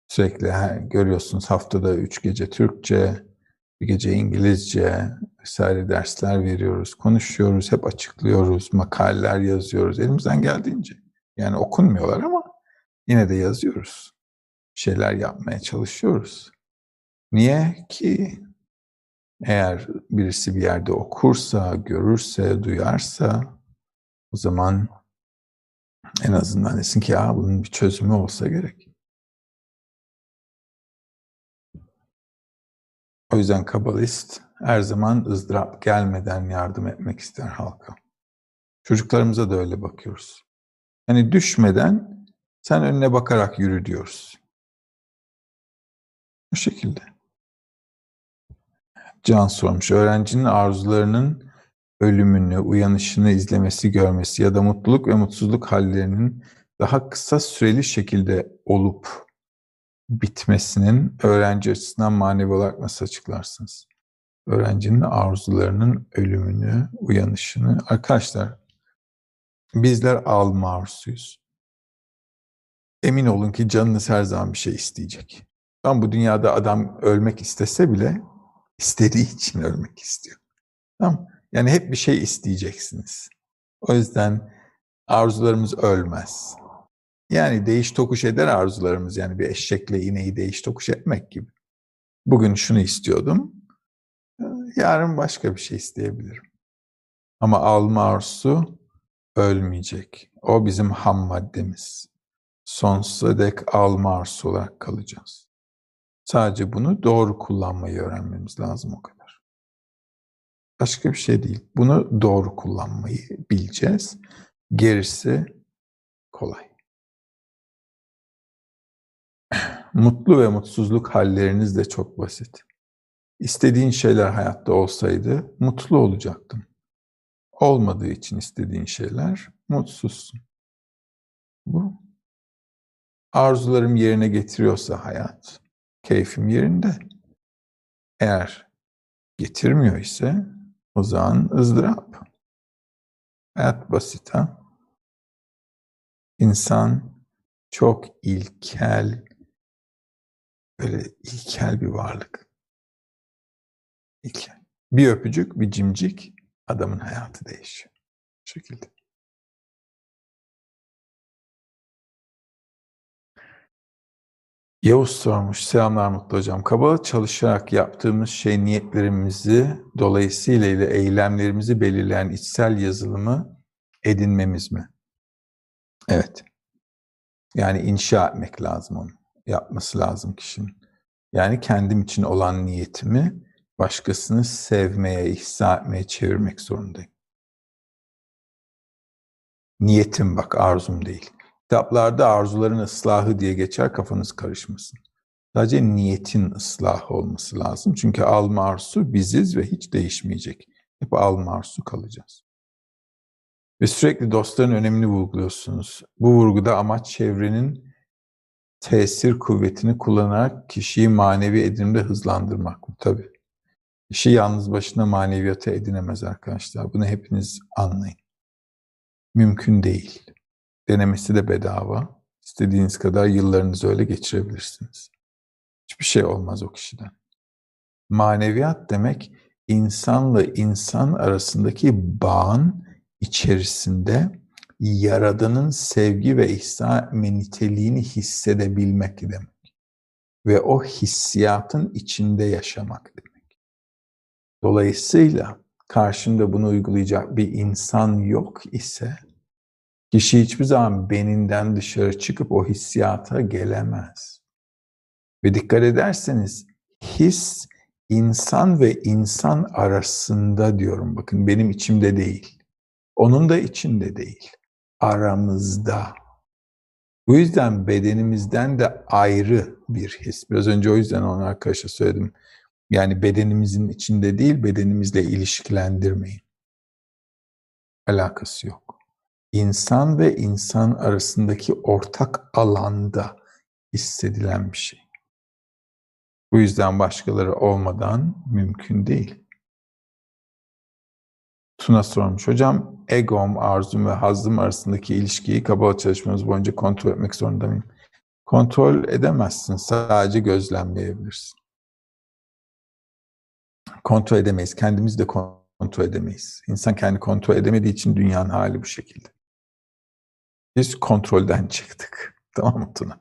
sürekli görüyorsunuz haftada üç gece Türkçe, bir gece İngilizce vesaire dersler veriyoruz, konuşuyoruz, hep açıklıyoruz, makaleler yazıyoruz elimizden geldiğince. Yani okunmuyorlar ama yine de yazıyoruz. Şeyler yapmaya çalışıyoruz. Niye ki eğer birisi bir yerde okursa, görürse, duyarsa o zaman en azından desin ki ya bunun bir çözümü olsa gerek. O yüzden kabalist her zaman ızdırap gelmeden yardım etmek ister halka. Çocuklarımıza da öyle bakıyoruz. Hani düşmeden sen önüne bakarak yürü diyoruz. Bu şekilde. Can sormuş. Öğrencinin arzularının ölümünü, uyanışını izlemesi, görmesi ya da mutluluk ve mutsuzluk hallerinin daha kısa süreli şekilde olup bitmesinin öğrenci açısından manevi olarak nasıl açıklarsınız? Öğrencinin arzularının ölümünü, uyanışını. Arkadaşlar, bizler alma arzusuyuz. Emin olun ki canınız her zaman bir şey isteyecek. Ben bu dünyada adam ölmek istese bile istediği için ölmek istiyor. Tamam Yani hep bir şey isteyeceksiniz. O yüzden arzularımız ölmez. Yani değiş tokuş eder arzularımız. Yani bir eşekle ineği değiş tokuş etmek gibi. Bugün şunu istiyordum. Yarın başka bir şey isteyebilirim. Ama alma arzusu ölmeyecek. O bizim ham maddemiz. Sonsuza dek alma arzusu olarak kalacağız. Sadece bunu doğru kullanmayı öğrenmemiz lazım o kadar. Başka bir şey değil. Bunu doğru kullanmayı bileceğiz. Gerisi kolay. Mutlu ve mutsuzluk halleriniz de çok basit. İstediğin şeyler hayatta olsaydı mutlu olacaktın. Olmadığı için istediğin şeyler mutsuzsun. Bu. Arzularım yerine getiriyorsa hayat, keyfim yerinde. Eğer getirmiyor ise o zaman ızdırap. Hayat basit ha. İnsan çok ilkel, böyle ilkel bir varlık. İlkel. Bir öpücük, bir cimcik adamın hayatı değişiyor. Bu şekilde. Yavuz sormuş. Selamlar Mutlu Hocam. Kaba çalışarak yaptığımız şey niyetlerimizi dolayısıyla ile eylemlerimizi belirleyen içsel yazılımı edinmemiz mi? Evet. Yani inşa etmek lazım onu. Yapması lazım kişinin. Yani kendim için olan niyetimi başkasını sevmeye, ihsa etmeye çevirmek zorundayım. Niyetim bak, arzum değil. Kitaplarda arzuların ıslahı diye geçer, kafanız karışmasın. Sadece niyetin ıslahı olması lazım. Çünkü alma arzu biziz ve hiç değişmeyecek. Hep alma arzu kalacağız. Ve sürekli dostların önemini vurguluyorsunuz. Bu vurguda amaç çevrenin tesir kuvvetini kullanarak kişiyi manevi edinimde hızlandırmak mı? Tabii. Kişi yalnız başına maneviyata edinemez arkadaşlar. Bunu hepiniz anlayın. Mümkün değil. Denemesi de bedava. İstediğiniz kadar yıllarınızı öyle geçirebilirsiniz. Hiçbir şey olmaz o kişiden. Maneviyat demek insanla insan arasındaki bağın içerisinde Yaradan'ın sevgi ve ihsan niteliğini hissedebilmek demek. Ve o hissiyatın içinde yaşamak demek. Dolayısıyla karşında bunu uygulayacak bir insan yok ise kişi hiçbir zaman beninden dışarı çıkıp o hissiyata gelemez. Ve dikkat ederseniz his insan ve insan arasında diyorum bakın benim içimde değil. Onun da içinde değil. Aramızda. Bu yüzden bedenimizden de ayrı bir his. Biraz önce o yüzden onu arkadaşa söyledim. Yani bedenimizin içinde değil, bedenimizle ilişkilendirmeyin. Alakası yok. İnsan ve insan arasındaki ortak alanda hissedilen bir şey. Bu yüzden başkaları olmadan mümkün değil. Tuna sormuş. Hocam egom, arzum ve hazım arasındaki ilişkiyi kabala çalışmamız boyunca kontrol etmek zorunda mıyım? Kontrol edemezsin. Sadece gözlemleyebilirsin. Kontrol edemeyiz. Kendimiz de kontrol edemeyiz. İnsan kendi kontrol edemediği için dünyanın hali bu şekilde. Biz kontrolden çıktık. Tamam mı Tuna?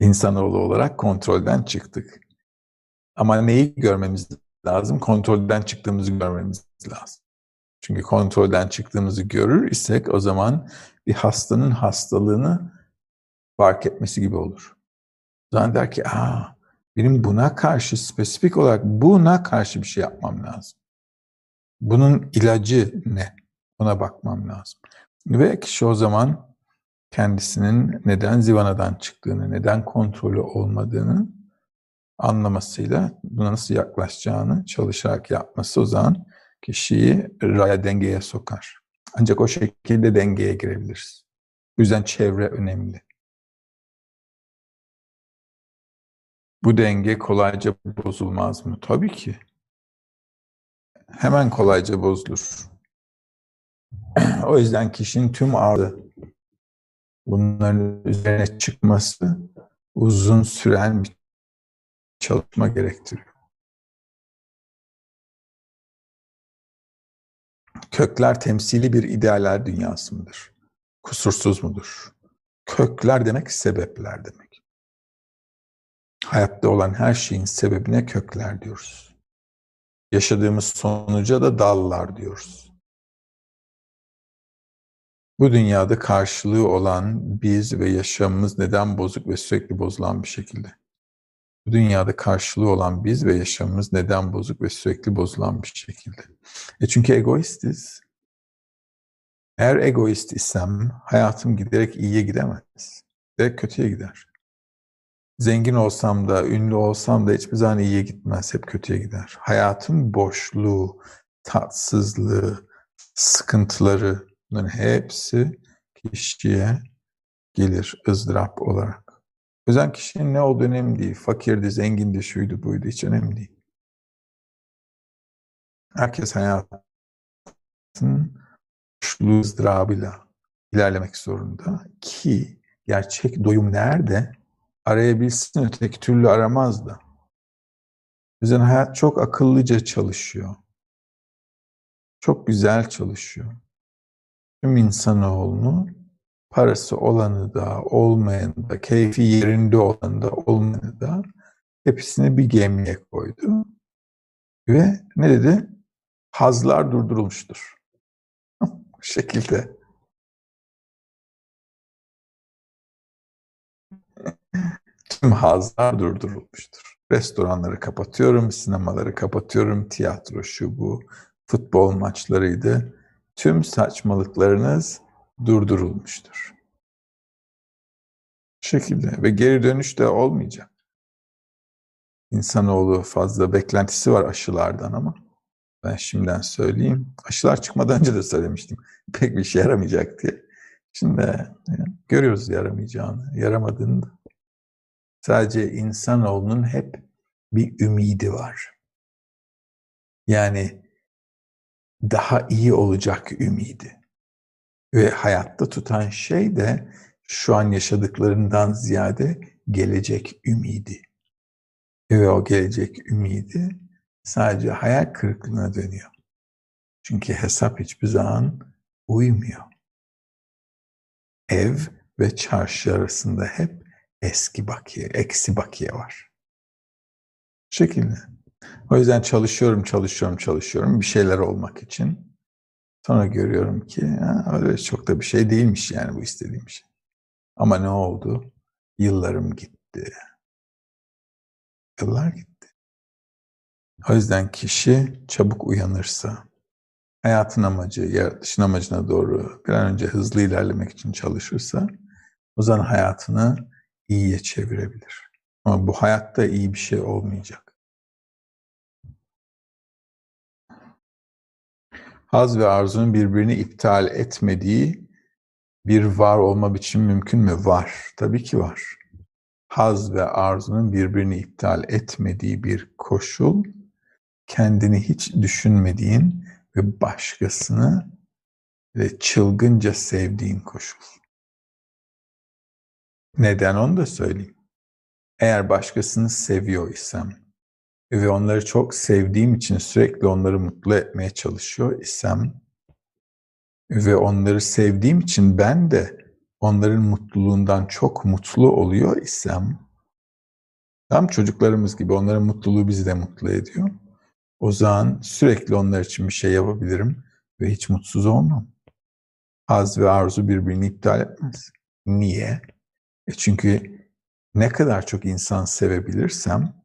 İnsanoğlu olarak kontrolden çıktık. Ama neyi görmemiz lazım? Kontrolden çıktığımızı görmemiz lazım. Çünkü kontrolden çıktığımızı görür isek o zaman bir hastanın hastalığını fark etmesi gibi olur. O zaman der ki, aa, benim buna karşı spesifik olarak buna karşı bir şey yapmam lazım. Bunun ilacı ne? Ona bakmam lazım. Ve kişi o zaman kendisinin neden zivanadan çıktığını, neden kontrolü olmadığını anlamasıyla buna nasıl yaklaşacağını çalışarak yapması o zaman kişiyi raya dengeye sokar. Ancak o şekilde dengeye girebiliriz. Bu yüzden çevre önemli. Bu denge kolayca bozulmaz mı? Tabii ki. Hemen kolayca bozulur. o yüzden kişinin tüm ağırlığı bunların üzerine çıkması uzun süren bir çalışma gerektiriyor. Kökler temsili bir idealer dünyası mıdır? Kusursuz mudur? Kökler demek sebepler demek. Hayatta olan her şeyin sebebine kökler diyoruz. Yaşadığımız sonuca da dallar diyoruz. Bu dünyada karşılığı olan biz ve yaşamımız neden bozuk ve sürekli bozulan bir şekilde? Bu dünyada karşılığı olan biz ve yaşamımız neden bozuk ve sürekli bozulan bir şekilde? E çünkü egoistiz. Eğer egoist isem hayatım giderek iyiye gidemez. Direkt kötüye gider. Zengin olsam da, ünlü olsam da hiçbir zaman iyiye gitmez. Hep kötüye gider. Hayatın boşluğu, tatsızlığı, sıkıntıları bunların hepsi kişiye gelir ızdırap olarak. O kişinin ne olduğu önemli değil. Fakirdi, zengindi, şuydu, buydu hiç önemli değil. Herkes hayatın boşluğu ızdırabıyla ilerlemek zorunda ki gerçek doyum nerede? Arayabilsin öteki türlü aramaz da. O hayat çok akıllıca çalışıyor. Çok güzel çalışıyor. Tüm insanoğlunu parası olanı da, olmayanı da, keyfi yerinde olanı da, olmayanı da hepsini bir gemiye koydu. Ve ne dedi? Hazlar durdurulmuştur. Bu şekilde. Tüm hazlar durdurulmuştur. Restoranları kapatıyorum, sinemaları kapatıyorum, tiyatro şu bu, futbol maçlarıydı. Tüm saçmalıklarınız durdurulmuştur. Bu şekilde ve geri dönüş de olmayacak. İnsanoğlu fazla beklentisi var aşılardan ama ben şimdiden söyleyeyim. Aşılar çıkmadan önce de söylemiştim. Pek bir şey yaramayacak diye. Şimdi yani, görüyoruz yaramayacağını, yaramadığını da. Sadece insanoğlunun hep bir ümidi var. Yani daha iyi olacak ümidi. Ve hayatta tutan şey de şu an yaşadıklarından ziyade gelecek ümidi. Ve o gelecek ümidi sadece hayal kırıklığına dönüyor. Çünkü hesap hiçbir zaman uymuyor. Ev ve çarşı arasında hep eski bakiye, eksi bakiye var. Bu şekilde. O yüzden çalışıyorum, çalışıyorum, çalışıyorum bir şeyler olmak için. Sonra görüyorum ki öyle çok da bir şey değilmiş yani bu istediğim şey. Ama ne oldu? Yıllarım gitti. Yıllar gitti. O yüzden kişi çabuk uyanırsa, hayatın amacı, yaratışın amacına doğru bir an önce hızlı ilerlemek için çalışırsa, o zaman hayatını iyiye çevirebilir. Ama bu hayatta iyi bir şey olmayacak. Haz ve arzunun birbirini iptal etmediği bir var olma biçimi mümkün mü? Var. Tabii ki var. Haz ve arzunun birbirini iptal etmediği bir koşul, kendini hiç düşünmediğin ve başkasını ve çılgınca sevdiğin koşul. Neden onu da söyleyeyim. Eğer başkasını seviyor isem ve onları çok sevdiğim için sürekli onları mutlu etmeye çalışıyor isem ve onları sevdiğim için ben de onların mutluluğundan çok mutlu oluyor isem tam çocuklarımız gibi onların mutluluğu bizi de mutlu ediyor. O zaman sürekli onlar için bir şey yapabilirim ve hiç mutsuz olmam. Haz ve arzu birbirini iptal etmez. Niye? E çünkü ne kadar çok insan sevebilirsem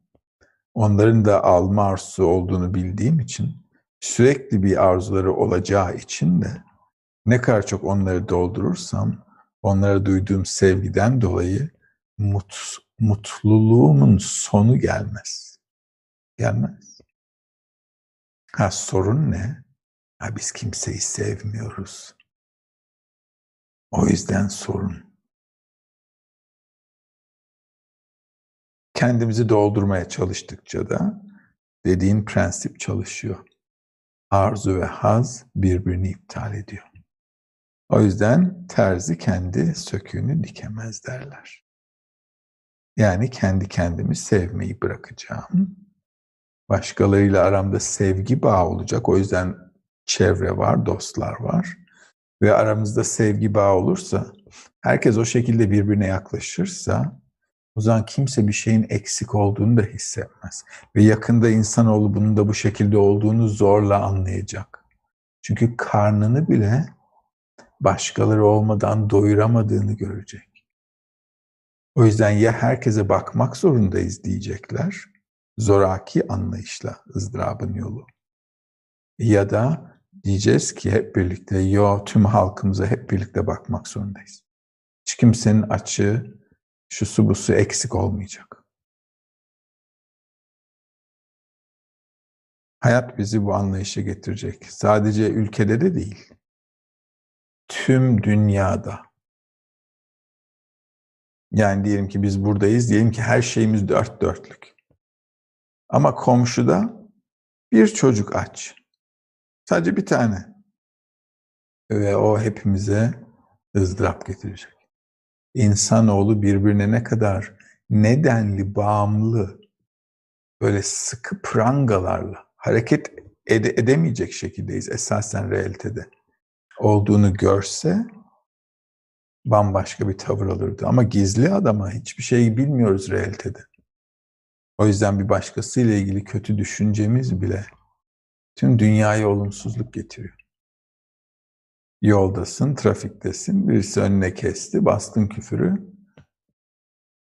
onların da alma arzusu olduğunu bildiğim için sürekli bir arzuları olacağı için de ne kadar çok onları doldurursam onlara duyduğum sevgiden dolayı mut, mutluluğumun sonu gelmez. Gelmez. Ha sorun ne? Ha biz kimseyi sevmiyoruz. O yüzden sorun. Kendimizi doldurmaya çalıştıkça da dediğin prensip çalışıyor. Arzu ve haz birbirini iptal ediyor. O yüzden terzi kendi söküğünü dikemez derler. Yani kendi kendimi sevmeyi bırakacağım. Başkalarıyla aramda sevgi bağı olacak. O yüzden çevre var, dostlar var. Ve aramızda sevgi bağı olursa, herkes o şekilde birbirine yaklaşırsa, o zaman kimse bir şeyin eksik olduğunu da hissetmez. Ve yakında insanoğlu bunun da bu şekilde olduğunu zorla anlayacak. Çünkü karnını bile başkaları olmadan doyuramadığını görecek. O yüzden ya herkese bakmak zorundayız diyecekler, zoraki anlayışla ızdırabın yolu. Ya da diyeceğiz ki hep birlikte yo tüm halkımıza hep birlikte bakmak zorundayız. Hiç kimsenin açığı, şu su bu su eksik olmayacak. Hayat bizi bu anlayışa getirecek. Sadece ülkede de değil. Tüm dünyada. Yani diyelim ki biz buradayız, diyelim ki her şeyimiz dört dörtlük. Ama komşuda bir çocuk aç. Sadece bir tane. Ve o hepimize ızdırap getirecek. İnsanoğlu birbirine ne kadar nedenli, bağımlı, böyle sıkı prangalarla hareket ede edemeyecek şekildeyiz esasen realitede. Olduğunu görse bambaşka bir tavır alırdı. Ama gizli adama hiçbir şey bilmiyoruz realitede. O yüzden bir başkasıyla ilgili kötü düşüncemiz bile tüm dünyaya olumsuzluk getiriyor. Yoldasın, trafiktesin, birisi önüne kesti, bastın küfürü.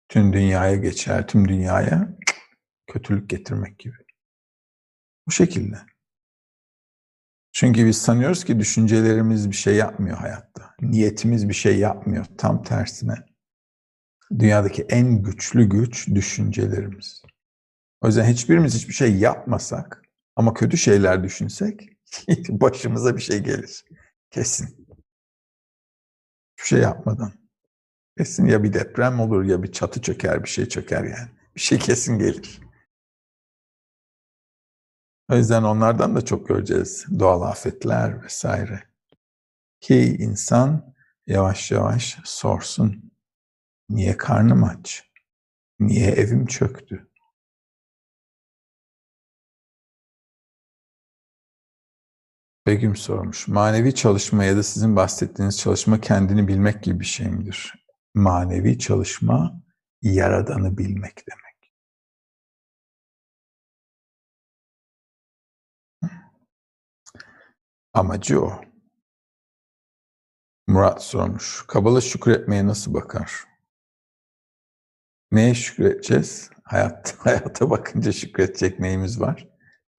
Tüm dünyaya geçer, tüm dünyaya kötülük getirmek gibi. Bu şekilde. Çünkü biz sanıyoruz ki düşüncelerimiz bir şey yapmıyor hayatta. Niyetimiz bir şey yapmıyor. Tam tersine. Dünyadaki en güçlü güç düşüncelerimiz. O yüzden hiçbirimiz hiçbir şey yapmasak ama kötü şeyler düşünsek başımıza bir şey gelir. Kesin. Hiçbir şey yapmadan. Kesin ya bir deprem olur ya bir çatı çöker, bir şey çöker yani. Bir şey kesin gelir. O yüzden onlardan da çok göreceğiz. Doğal afetler vesaire. Ki insan yavaş yavaş sorsun. Niye karnım aç? Niye evim çöktü? Begüm sormuş. Manevi çalışma ya da sizin bahsettiğiniz çalışma kendini bilmek gibi bir şey midir? Manevi çalışma yaradanı bilmek demek. Amacı o. Murat sormuş. Kabala şükretmeye nasıl bakar? Neye şükredeceğiz? Hayat, hayata bakınca şükredecek neyimiz var?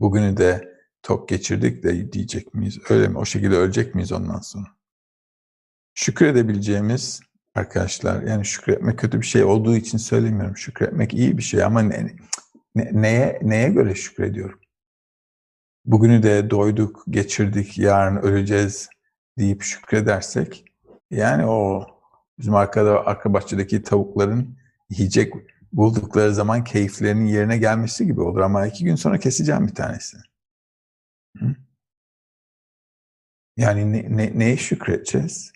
Bugünü de tok geçirdik de diyecek miyiz? Öyle mi? O şekilde ölecek miyiz ondan sonra? Şükredebileceğimiz arkadaşlar, yani şükretmek kötü bir şey olduğu için söylemiyorum. Şükretmek iyi bir şey ama ne, ne, neye, neye göre şükrediyorum? Bugünü de doyduk, geçirdik, yarın öleceğiz deyip şükredersek, yani o bizim arkada, arka bahçedeki tavukların yiyecek buldukları zaman keyiflerinin yerine gelmesi gibi olur ama iki gün sonra keseceğim bir tanesini. Yani ne, ne, neye şükredeceğiz?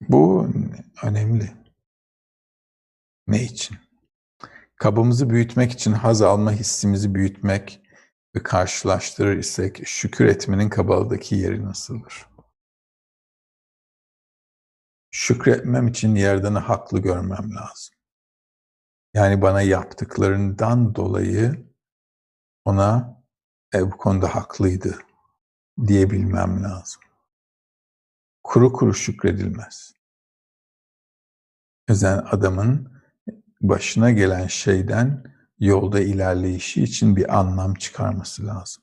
Bu önemli. Ne için? Kabımızı büyütmek için haz alma hissimizi büyütmek ve karşılaştırır isek şükür etmenin kabalıdaki yeri nasıldır? Şükretmem için yerden haklı görmem lazım. Yani bana yaptıklarından dolayı ona e, bu konuda haklıydı diyebilmem lazım. Kuru kuru şükredilmez. Özen adamın başına gelen şeyden yolda ilerleyişi için bir anlam çıkarması lazım.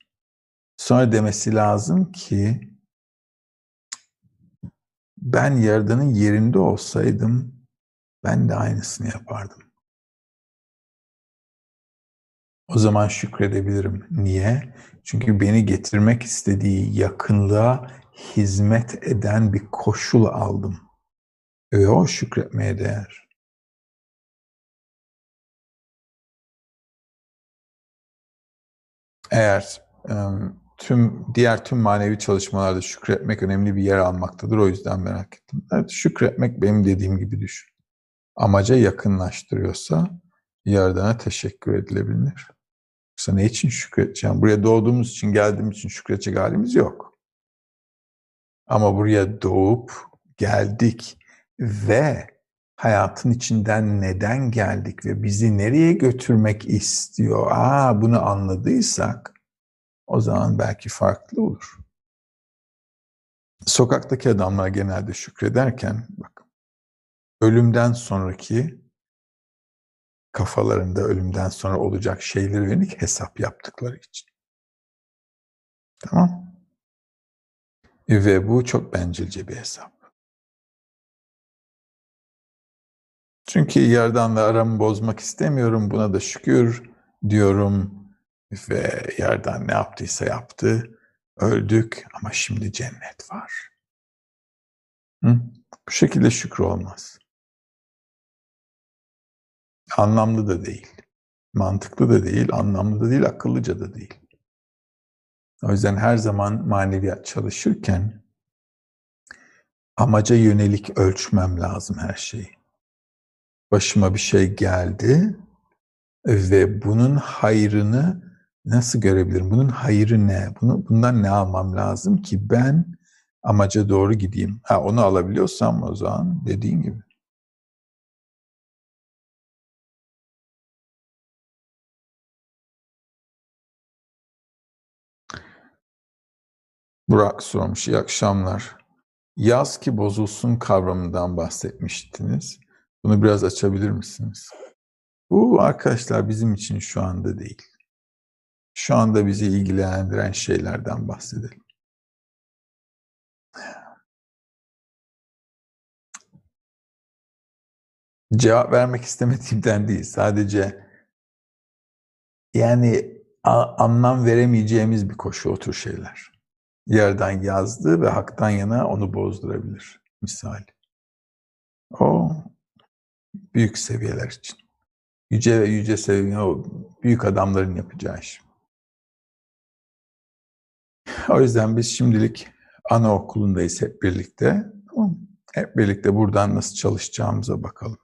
Sonra demesi lazım ki ben Yaradan'ın yerinde olsaydım ben de aynısını yapardım. O zaman şükredebilirim. Niye? Çünkü beni getirmek istediği yakınlığa hizmet eden bir koşul aldım. Ve o şükretmeye değer. Eğer tüm diğer tüm manevi çalışmalarda şükretmek önemli bir yer almaktadır. O yüzden merak ettim. Evet, şükretmek benim dediğim gibi düşün. Amaca yakınlaştırıyorsa Yaradan'a teşekkür edilebilir. Ne için şükredeceğim? Buraya doğduğumuz için, geldiğimiz için şükredecek halimiz yok. Ama buraya doğup geldik ve hayatın içinden neden geldik ve bizi nereye götürmek istiyor? Aa bunu anladıysak o zaman belki farklı olur. Sokaktaki adamlar genelde şükrederken bak ölümden sonraki kafalarında ölümden sonra olacak şeylere yönelik hesap yaptıkları için. Tamam. Ve bu çok bencilce bir hesap. Çünkü Yerdan'la aramı bozmak istemiyorum. Buna da şükür diyorum. Ve Yerdan ne yaptıysa yaptı. Öldük ama şimdi cennet var. Hı? Bu şekilde şükür olmaz. Anlamlı da değil. Mantıklı da değil, anlamlı da değil, akıllıca da değil. O yüzden her zaman maneviyat çalışırken amaca yönelik ölçmem lazım her şeyi. Başıma bir şey geldi ve bunun hayrını nasıl görebilirim? Bunun hayrı ne? Bunu, bundan ne almam lazım ki ben amaca doğru gideyim? Ha, onu alabiliyorsam o zaman dediğin gibi. Burak sormuş, iyi akşamlar. Yaz ki bozulsun kavramından bahsetmiştiniz. Bunu biraz açabilir misiniz? Bu arkadaşlar bizim için şu anda değil. Şu anda bizi ilgilendiren şeylerden bahsedelim. Cevap vermek istemediğimden değil. Sadece yani anlam veremeyeceğimiz bir koşu o tür şeyler yerden yazdı ve haktan yana onu bozdurabilir. Misal. O büyük seviyeler için. Yüce ve yüce seviye o büyük adamların yapacağı iş. O yüzden biz şimdilik anaokulundayız hep birlikte. Hep birlikte buradan nasıl çalışacağımıza bakalım.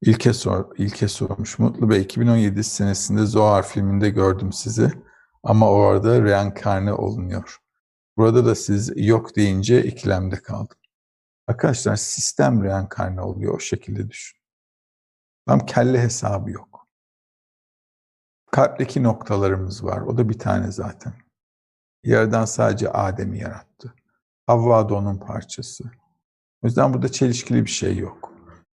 İlke, sor, İlke sormuş. Mutlu Bey 2017 senesinde Zohar filminde gördüm sizi. Ama orada reenkarne olunuyor. Burada da siz yok deyince ikilemde kaldım. Arkadaşlar sistem reenkarne oluyor o şekilde düşün. Tam kelle hesabı yok. Kalpteki noktalarımız var. O da bir tane zaten. Yerden sadece Adem'i yarattı. Havva da onun parçası. O yüzden burada çelişkili bir şey yok.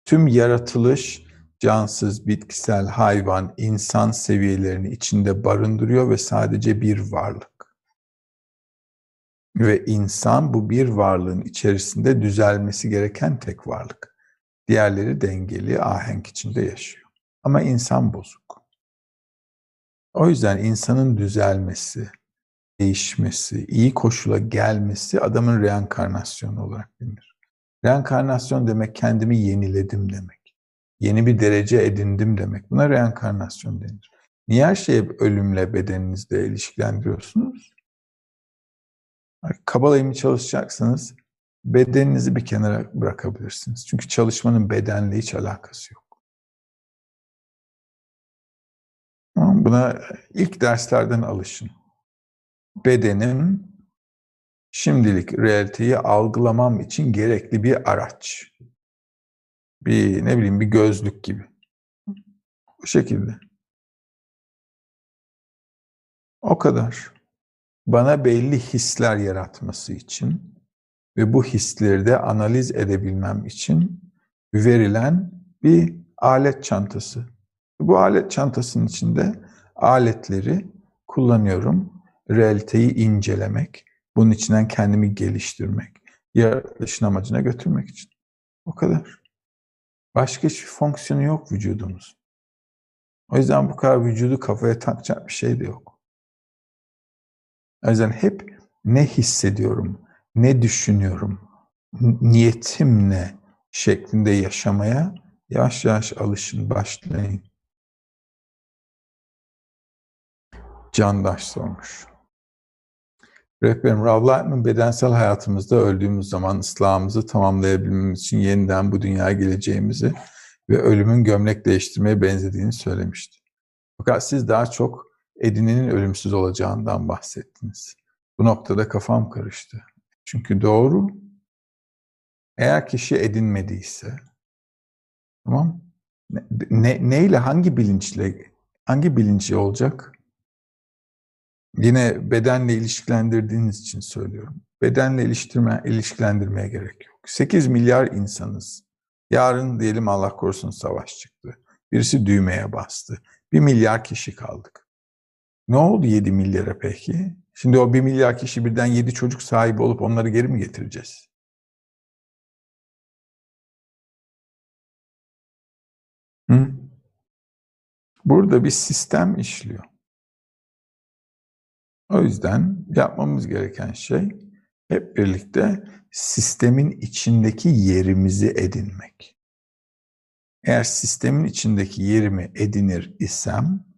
Tüm yaratılış cansız, bitkisel, hayvan, insan seviyelerini içinde barındırıyor ve sadece bir varlık. Ve insan bu bir varlığın içerisinde düzelmesi gereken tek varlık. Diğerleri dengeli, ahenk içinde yaşıyor. Ama insan bozuk. O yüzden insanın düzelmesi, değişmesi, iyi koşula gelmesi adamın reenkarnasyonu olarak bilinir. Reenkarnasyon demek kendimi yeniledim demek yeni bir derece edindim demek. Buna reenkarnasyon denir. Niye her şeyi ölümle bedeninizle ilişkilendiriyorsunuz? Kabalayımı çalışacaksanız bedeninizi bir kenara bırakabilirsiniz. Çünkü çalışmanın bedenle hiç alakası yok. Buna ilk derslerden alışın. Bedenim şimdilik realiteyi algılamam için gerekli bir araç bir ne bileyim bir gözlük gibi. Bu şekilde. O kadar. Bana belli hisler yaratması için ve bu hisleri de analiz edebilmem için verilen bir alet çantası. Bu alet çantasının içinde aletleri kullanıyorum. Realiteyi incelemek, bunun içinden kendimi geliştirmek, yaratılışın amacına götürmek için. O kadar. Başka hiçbir fonksiyonu yok vücudumuz. O yüzden bu kadar vücudu kafaya takacak bir şey de yok. O yüzden hep ne hissediyorum, ne düşünüyorum, niyetim ne şeklinde yaşamaya yavaş yavaş alışın, başlayın. Candaş sormuş. Rehberim Rav bedensel hayatımızda öldüğümüz zaman ıslahımızı tamamlayabilmemiz için yeniden bu dünyaya geleceğimizi ve ölümün gömlek değiştirmeye benzediğini söylemişti. Fakat siz daha çok edinenin ölümsüz olacağından bahsettiniz. Bu noktada kafam karıştı. Çünkü doğru, eğer kişi edinmediyse, tamam, ne, ne, neyle, hangi bilinçle, hangi bilinci olacak? Yine bedenle ilişkilendirdiğiniz için söylüyorum. Bedenle iliştirme, ilişkilendirmeye gerek yok. 8 milyar insanız. Yarın diyelim Allah korusun savaş çıktı. Birisi düğmeye bastı. Bir milyar kişi kaldık. Ne oldu 7 milyara peki? Şimdi o 1 milyar kişi birden 7 çocuk sahibi olup onları geri mi getireceğiz? Hı? Burada bir sistem işliyor. O yüzden yapmamız gereken şey hep birlikte sistemin içindeki yerimizi edinmek. Eğer sistemin içindeki yerimi edinir isem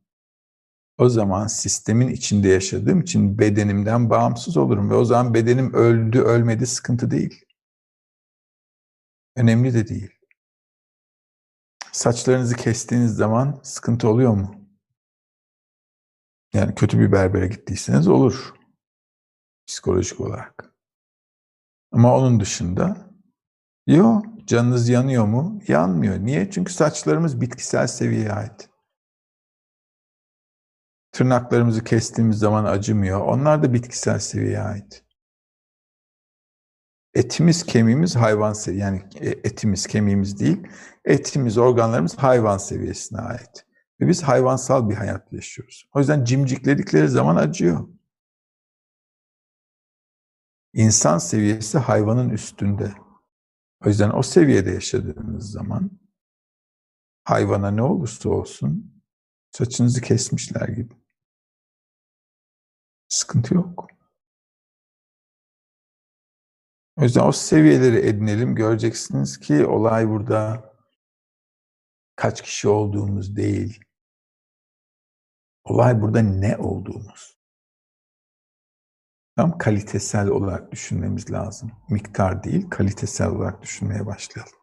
o zaman sistemin içinde yaşadığım için bedenimden bağımsız olurum ve o zaman bedenim öldü ölmedi sıkıntı değil. Önemli de değil. Saçlarınızı kestiğiniz zaman sıkıntı oluyor mu? Yani kötü bir berbere gittiyseniz olur. Psikolojik olarak. Ama onun dışında yok. Canınız yanıyor mu? Yanmıyor. Niye? Çünkü saçlarımız bitkisel seviyeye ait. Tırnaklarımızı kestiğimiz zaman acımıyor. Onlar da bitkisel seviyeye ait. Etimiz, kemiğimiz hayvan seviyesi. Yani e, etimiz, kemiğimiz değil. Etimiz, organlarımız hayvan seviyesine ait. Ve biz hayvansal bir hayat yaşıyoruz. O yüzden cimcikledikleri zaman acıyor. İnsan seviyesi hayvanın üstünde. O yüzden o seviyede yaşadığınız zaman hayvana ne olursa olsun saçınızı kesmişler gibi. Sıkıntı yok. O yüzden o seviyeleri edinelim. Göreceksiniz ki olay burada kaç kişi olduğumuz değil. Olay burada ne olduğumuz. Tam kalitesel olarak düşünmemiz lazım. Miktar değil, kalitesel olarak düşünmeye başlayalım.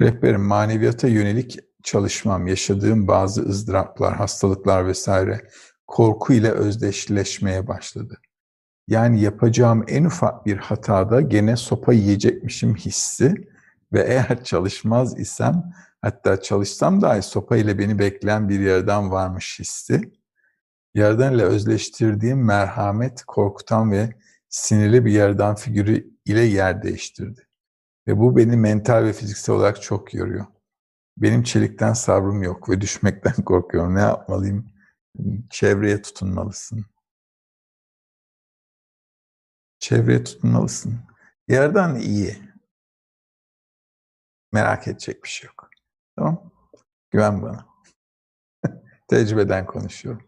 Rehberim, maneviyata yönelik çalışmam, yaşadığım bazı ızdıraplar, hastalıklar vesaire korku ile özdeşleşmeye başladı. Yani yapacağım en ufak bir hatada gene sopa yiyecekmişim hissi ve eğer çalışmaz isem hatta çalışsam dahi sopa ile beni bekleyen bir yerden varmış hissi. Yerden ile özleştirdiğim merhamet korkutan ve sinirli bir yerden figürü ile yer değiştirdi. Ve bu beni mental ve fiziksel olarak çok yoruyor. Benim çelikten sabrım yok ve düşmekten korkuyorum. Ne yapmalıyım? Çevreye tutunmalısın. Çevreye tutunmalısın. Yerden iyi. Merak edecek bir şey yok. Tamam Güven bana. Tecrübeden konuşuyorum.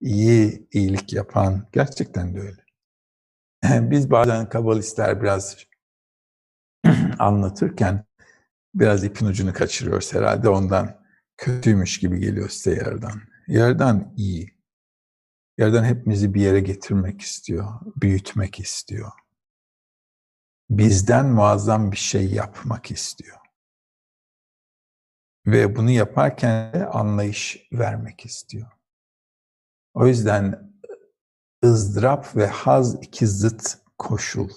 İyi, iyilik yapan gerçekten de öyle. Biz bazen kabalistler biraz anlatırken biraz ipin ucunu kaçırıyoruz herhalde ondan kötüymüş gibi geliyor size yerden. Yerden iyi. Yerden hepimizi bir yere getirmek istiyor, büyütmek istiyor. Bizden muazzam bir şey yapmak istiyor. Ve bunu yaparken de anlayış vermek istiyor. O yüzden ızdırap ve haz iki zıt koşul.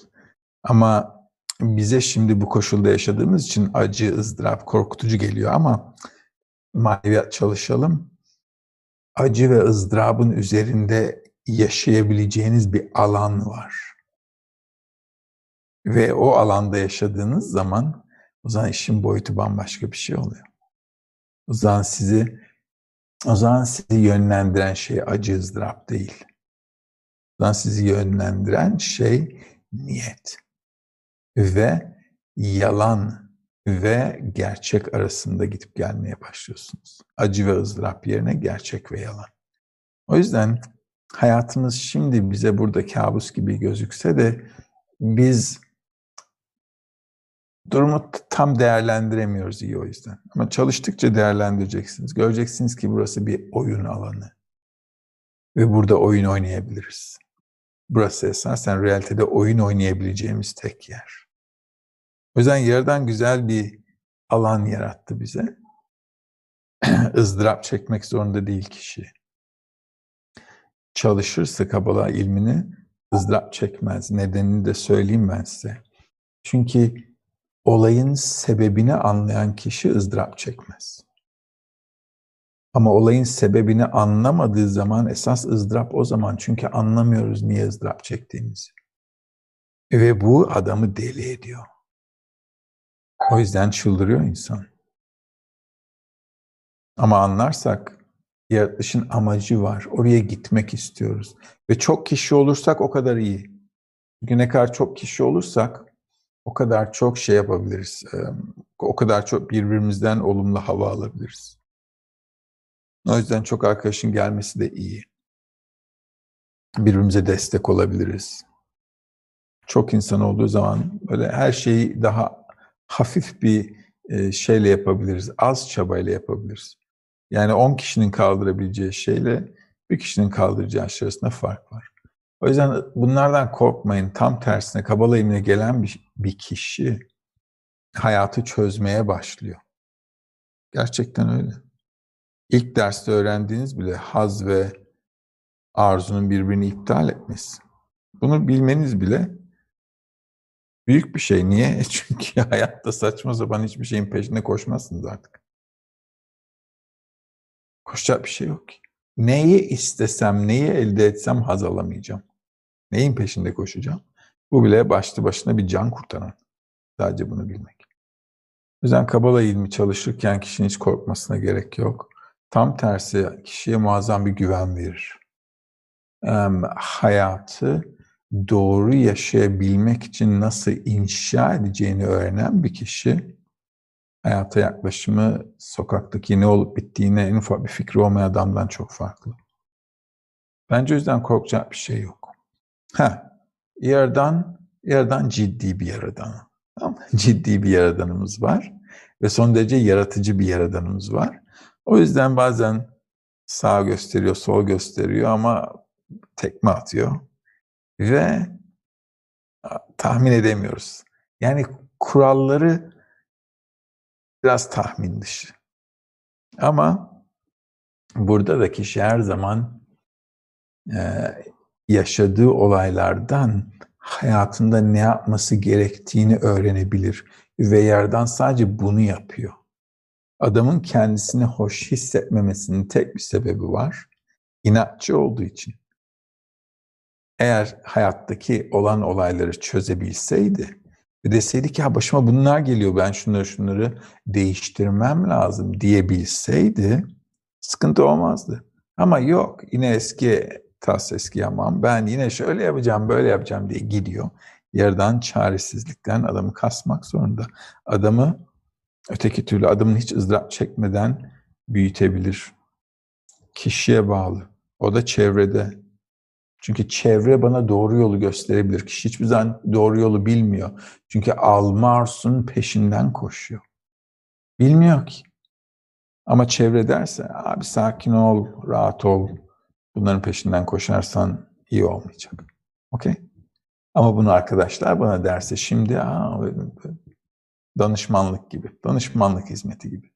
Ama bize şimdi bu koşulda yaşadığımız için acı, ızdırap, korkutucu geliyor ama maneviyat çalışalım. Acı ve ızdırabın üzerinde yaşayabileceğiniz bir alan var. Ve o alanda yaşadığınız zaman o zaman işin boyutu bambaşka bir şey oluyor. O zaman sizi o zaman sizi yönlendiren şey acı ızdırap değil. O zaman sizi yönlendiren şey niyet ve yalan ve gerçek arasında gidip gelmeye başlıyorsunuz. Acı ve ızdırap yerine gerçek ve yalan. O yüzden hayatımız şimdi bize burada kabus gibi gözükse de biz durumu tam değerlendiremiyoruz iyi o yüzden. Ama çalıştıkça değerlendireceksiniz. Göreceksiniz ki burası bir oyun alanı. Ve burada oyun oynayabiliriz. Burası esasen realitede oyun oynayabileceğimiz tek yer. O yüzden yerden güzel bir alan yarattı bize. ızdırap çekmek zorunda değil kişi. Çalışırsa Kabala ilmini ızdırap çekmez. Nedenini de söyleyeyim ben size. Çünkü olayın sebebini anlayan kişi ızdırap çekmez. Ama olayın sebebini anlamadığı zaman esas ızdırap o zaman. Çünkü anlamıyoruz niye ızdırap çektiğimizi. Ve bu adamı deli ediyor. O yüzden çıldırıyor insan. Ama anlarsak yaratılışın amacı var. Oraya gitmek istiyoruz. Ve çok kişi olursak o kadar iyi. Çünkü ne kadar çok kişi olursak o kadar çok şey yapabiliriz. O kadar çok birbirimizden olumlu hava alabiliriz. O yüzden çok arkadaşın gelmesi de iyi. Birbirimize destek olabiliriz. Çok insan olduğu zaman böyle her şeyi daha hafif bir şeyle yapabiliriz. Az çabayla yapabiliriz. Yani 10 kişinin kaldırabileceği şeyle bir kişinin kaldıracağı şey arasında fark var. O yüzden bunlardan korkmayın. Tam tersine Kabala ilmine gelen bir, bir kişi hayatı çözmeye başlıyor. Gerçekten öyle. İlk derste öğrendiğiniz bile haz ve arzunun birbirini iptal etmesi. Bunu bilmeniz bile büyük bir şey. Niye? Çünkü hayatta saçma sapan hiçbir şeyin peşinde koşmazsınız artık. Koşacak bir şey yok ki. Neyi istesem, neyi elde etsem haz alamayacağım. Neyin peşinde koşacağım? Bu bile başlı başına bir can kurtaran. Sadece bunu bilmek. O yüzden Kabala ilmi çalışırken kişinin hiç korkmasına gerek yok. Tam tersi kişiye muazzam bir güven verir. Ee, hayatı doğru yaşayabilmek için nasıl inşa edeceğini öğrenen bir kişi hayata yaklaşımı sokaktaki ne olup bittiğine en ufak bir fikri olmayan adamdan çok farklı. Bence o yüzden korkacak bir şey yok. Ha, yerden, yerden ciddi bir yaradan. Ciddi bir yaradanımız var ve son derece yaratıcı bir yaradanımız var. O yüzden bazen sağ gösteriyor, sol gösteriyor ama tekme atıyor. Ve tahmin edemiyoruz. Yani kuralları biraz tahmin dışı. Ama burada da kişi her zaman e, yaşadığı olaylardan hayatında ne yapması gerektiğini öğrenebilir. Ve yerden sadece bunu yapıyor. Adamın kendisini hoş hissetmemesinin tek bir sebebi var. İnatçı olduğu için. Eğer hayattaki olan olayları çözebilseydi ve deseydi ki ha başıma bunlar geliyor ben şunları şunları değiştirmem lazım diyebilseydi sıkıntı olmazdı. Ama yok yine eski tas eski yaman ben yine şöyle yapacağım böyle yapacağım diye gidiyor. Yerden çaresizlikten adamı kasmak zorunda. Adamı öteki türlü adamın hiç ızdırap çekmeden büyütebilir. Kişiye bağlı. O da çevrede. Çünkü çevre bana doğru yolu gösterebilir. Kişi hiçbir zaman doğru yolu bilmiyor. Çünkü Almars'un peşinden koşuyor. Bilmiyor ki. Ama çevre derse abi sakin ol, rahat ol. Bunların peşinden koşarsan iyi olmayacak. Okey? Ama bunu arkadaşlar bana derse şimdi aa, danışmanlık gibi, danışmanlık hizmeti gibi.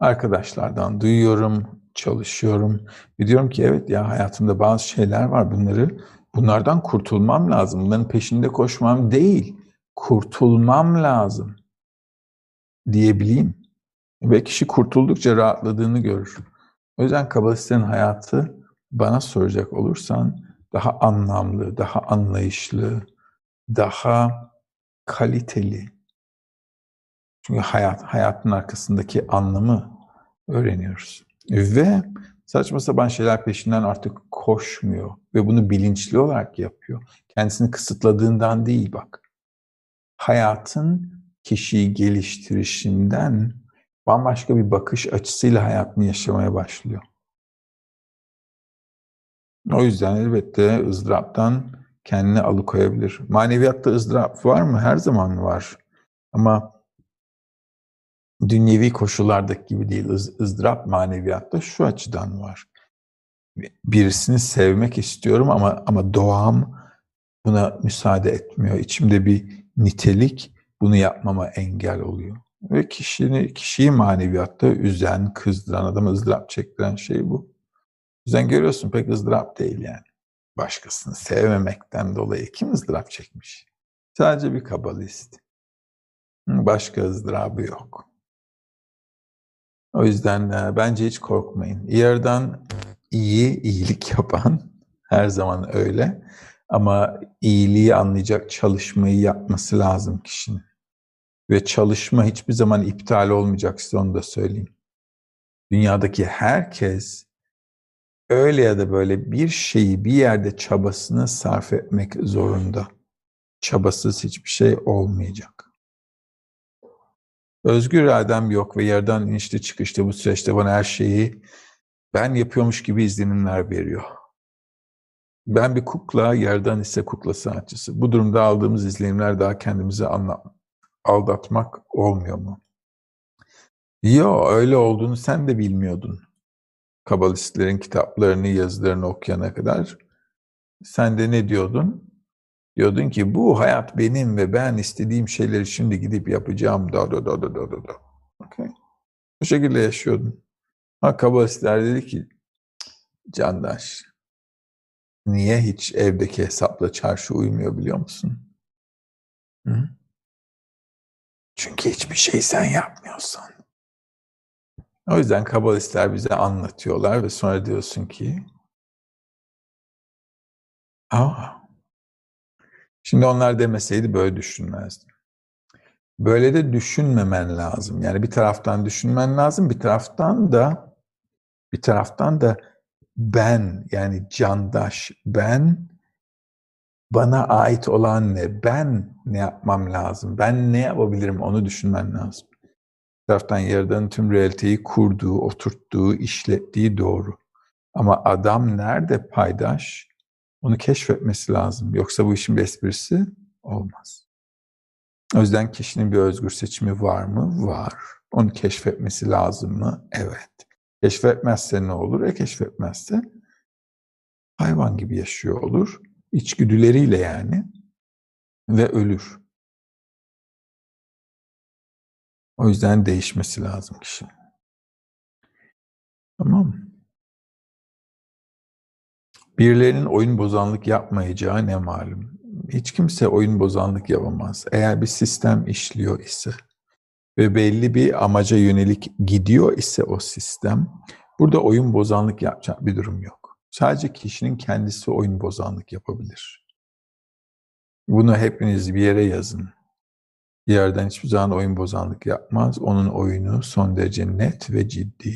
Arkadaşlardan duyuyorum, çalışıyorum ve diyorum ki evet ya hayatımda bazı şeyler var bunları bunlardan kurtulmam lazım. Bunların peşinde koşmam değil, kurtulmam lazım diyebileyim. Ve kişi kurtuldukça rahatladığını görür. O yüzden kabalistlerin hayatı bana soracak olursan daha anlamlı, daha anlayışlı, daha kaliteli. Çünkü hayat, hayatın arkasındaki anlamı öğreniyoruz. Ve saçma sapan şeyler peşinden artık koşmuyor ve bunu bilinçli olarak yapıyor. Kendisini kısıtladığından değil bak. Hayatın kişiyi geliştirişinden bambaşka bir bakış açısıyla hayatını yaşamaya başlıyor. O yüzden elbette ızdıraptan kendini alıkoyabilir. Maneviyatta ızdırap var mı? Her zaman var. Ama dünyevi koşullardaki gibi değil. ızdırap maneviyatta şu açıdan var. Birisini sevmek istiyorum ama ama doğam buna müsaade etmiyor. İçimde bir nitelik bunu yapmama engel oluyor. Ve kişini, kişiyi maneviyatta üzen, kızdıran, adamı ızdırap çektiren şey bu. Yüzden görüyorsun pek ızdırap değil yani. Başkasını sevmemekten dolayı kim ızdırap çekmiş? Sadece bir kabalist. Başka ızdırabı yok. O yüzden e, bence hiç korkmayın. Yerden iyi, iyilik yapan her zaman öyle. Ama iyiliği anlayacak çalışmayı yapması lazım kişinin. Ve çalışma hiçbir zaman iptal olmayacak size onu da söyleyeyim. Dünyadaki herkes öyle ya da böyle bir şeyi bir yerde çabasını sarf etmek zorunda. Çabasız hiçbir şey olmayacak. Özgür iradem yok ve yerden inişli çıkışta bu süreçte bana her şeyi ben yapıyormuş gibi izlenimler veriyor. Ben bir kukla, yerden ise kukla sanatçısı. Bu durumda aldığımız izlenimler daha kendimizi anla, aldatmak olmuyor mu? Yo, öyle olduğunu sen de bilmiyordun. Kabalistlerin kitaplarını, yazılarını okuyana kadar. Sen de ne diyordun? Diyordun ki bu hayat benim ve ben istediğim şeyleri şimdi gidip yapacağım. Da da da da da da. Okay. Bu şekilde yaşıyordun. Ha kabalistler dedi ki Candaş niye hiç evdeki hesapla çarşı uymuyor biliyor musun? Hı? Çünkü hiçbir şey sen yapmıyorsun. O yüzden kabalistler bize anlatıyorlar ve sonra diyorsun ki Aa, şimdi onlar demeseydi böyle düşünmezdim. Böyle de düşünmemen lazım. Yani bir taraftan düşünmen lazım, bir taraftan da bir taraftan da ben yani candaş ben bana ait olan ne? Ben ne yapmam lazım? Ben ne yapabilirim? Onu düşünmen lazım. Bir taraftan Yaradan'ın tüm realiteyi kurduğu, oturttuğu, işlettiği doğru. Ama adam nerede paydaş? Onu keşfetmesi lazım. Yoksa bu işin bir esprisi olmaz. O yüzden kişinin bir özgür seçimi var mı? Var. Onu keşfetmesi lazım mı? Evet. Keşfetmezse ne olur? E keşfetmezse hayvan gibi yaşıyor olur. İçgüdüleriyle yani. Ve ölür. O yüzden değişmesi lazım kişinin. Tamam mı? Birilerinin oyun bozanlık yapmayacağı ne malum. Hiç kimse oyun bozanlık yapamaz. Eğer bir sistem işliyor ise ve belli bir amaca yönelik gidiyor ise o sistem, burada oyun bozanlık yapacak bir durum yok. Sadece kişinin kendisi oyun bozanlık yapabilir. Bunu hepiniz bir yere yazın. Bir yerden hiçbir zaman oyun bozanlık yapmaz. Onun oyunu son derece net ve ciddi.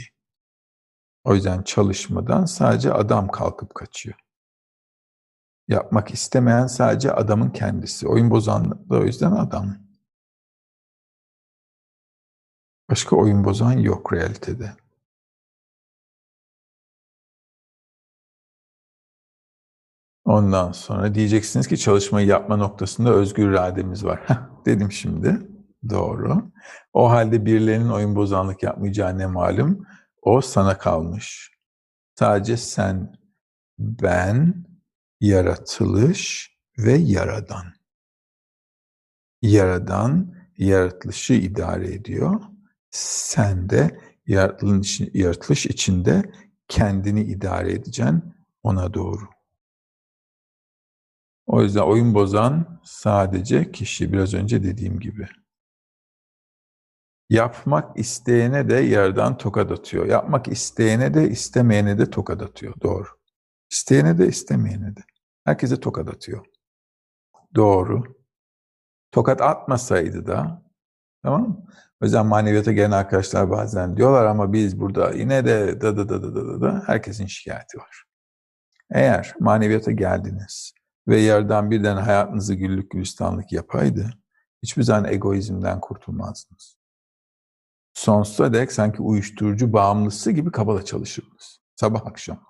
O yüzden çalışmadan sadece adam kalkıp kaçıyor. Yapmak istemeyen sadece adamın kendisi. Oyun bozanlık da o yüzden adam. Başka oyun bozan yok realitede. Ondan sonra diyeceksiniz ki çalışmayı yapma noktasında özgür irademiz var. dedim şimdi. Doğru. O halde birilerinin oyun bozanlık yapmayacağı ne malum? O sana kalmış. Sadece sen, ben, yaratılış ve yaradan. Yaradan yaratılışı idare ediyor. Sen de yaratılış, içinde kendini idare edeceksin ona doğru. O yüzden oyun bozan sadece kişi biraz önce dediğim gibi. Yapmak isteyene de yerden tokat atıyor. Yapmak isteyene de istemeyene de tokat atıyor. Doğru. İsteyene de istemeyene de. Herkese tokat atıyor. Doğru. Tokat atmasaydı da tamam mı? O yüzden maneviyata gelen arkadaşlar bazen diyorlar ama biz burada yine de da da da da da da herkesin şikayeti var. Eğer maneviyata geldiniz ve yerden birden hayatınızı güllük gülistanlık yapaydı, hiçbir zaman egoizmden kurtulmazdınız. Sonsuza dek sanki uyuşturucu bağımlısı gibi kabala çalışırdınız. Sabah akşam.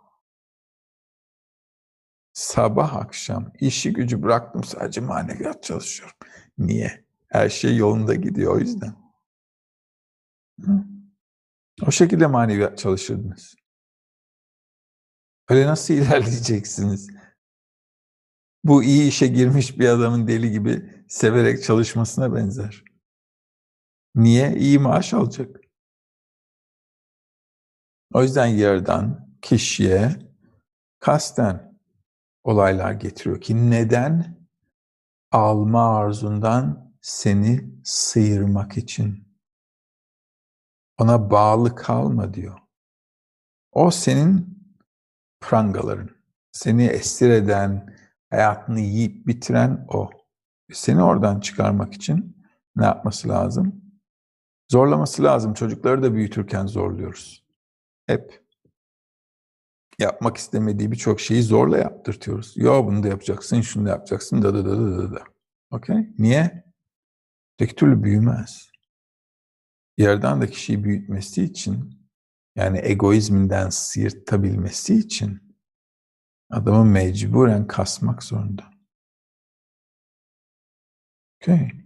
Sabah akşam işi gücü bıraktım sadece maneviyat çalışıyorum. Niye? Her şey yolunda gidiyor o yüzden. Hı? O şekilde maneviyat çalışırdınız. Öyle nasıl ilerleyeceksiniz? Bu iyi işe girmiş bir adamın deli gibi severek çalışmasına benzer. Niye? İyi maaş alacak. O yüzden yerden kişiye kasten olaylar getiriyor ki neden? Alma arzundan seni sıyırmak için. Ona bağlı kalma diyor. O senin prangaların. Seni esir eden, hayatını yiyip bitiren o. Seni oradan çıkarmak için ne yapması lazım? Zorlaması lazım. Çocukları da büyütürken zorluyoruz. Hep. Yapmak istemediği birçok şeyi zorla yaptırtıyoruz. Yo bunu da yapacaksın, şunu da yapacaksın, da da da da da da. Okey? Niye? Tek türlü büyümez. Yerden de kişiyi büyütmesi için, yani egoizminden sıyırtabilmesi için adamı mecburen kasmak zorunda. Okay.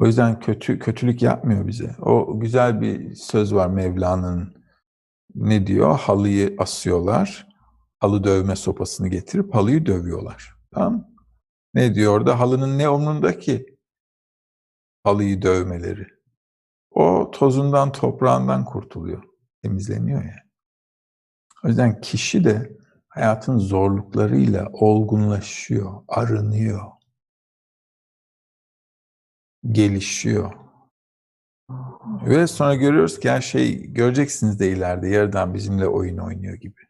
O yüzden kötü kötülük yapmıyor bize. O güzel bir söz var Mevla'nın. Ne diyor? Halıyı asıyorlar. Halı dövme sopasını getirip halıyı dövüyorlar. Tamam Ne diyor orada? Halının ne umrunda ki? Halıyı dövmeleri. O tozundan, toprağından kurtuluyor. Temizleniyor yani. O yüzden kişi de hayatın zorluklarıyla olgunlaşıyor, arınıyor gelişiyor. Ve sonra görüyoruz ki her şey göreceksiniz de ileride yerden bizimle oyun oynuyor gibi.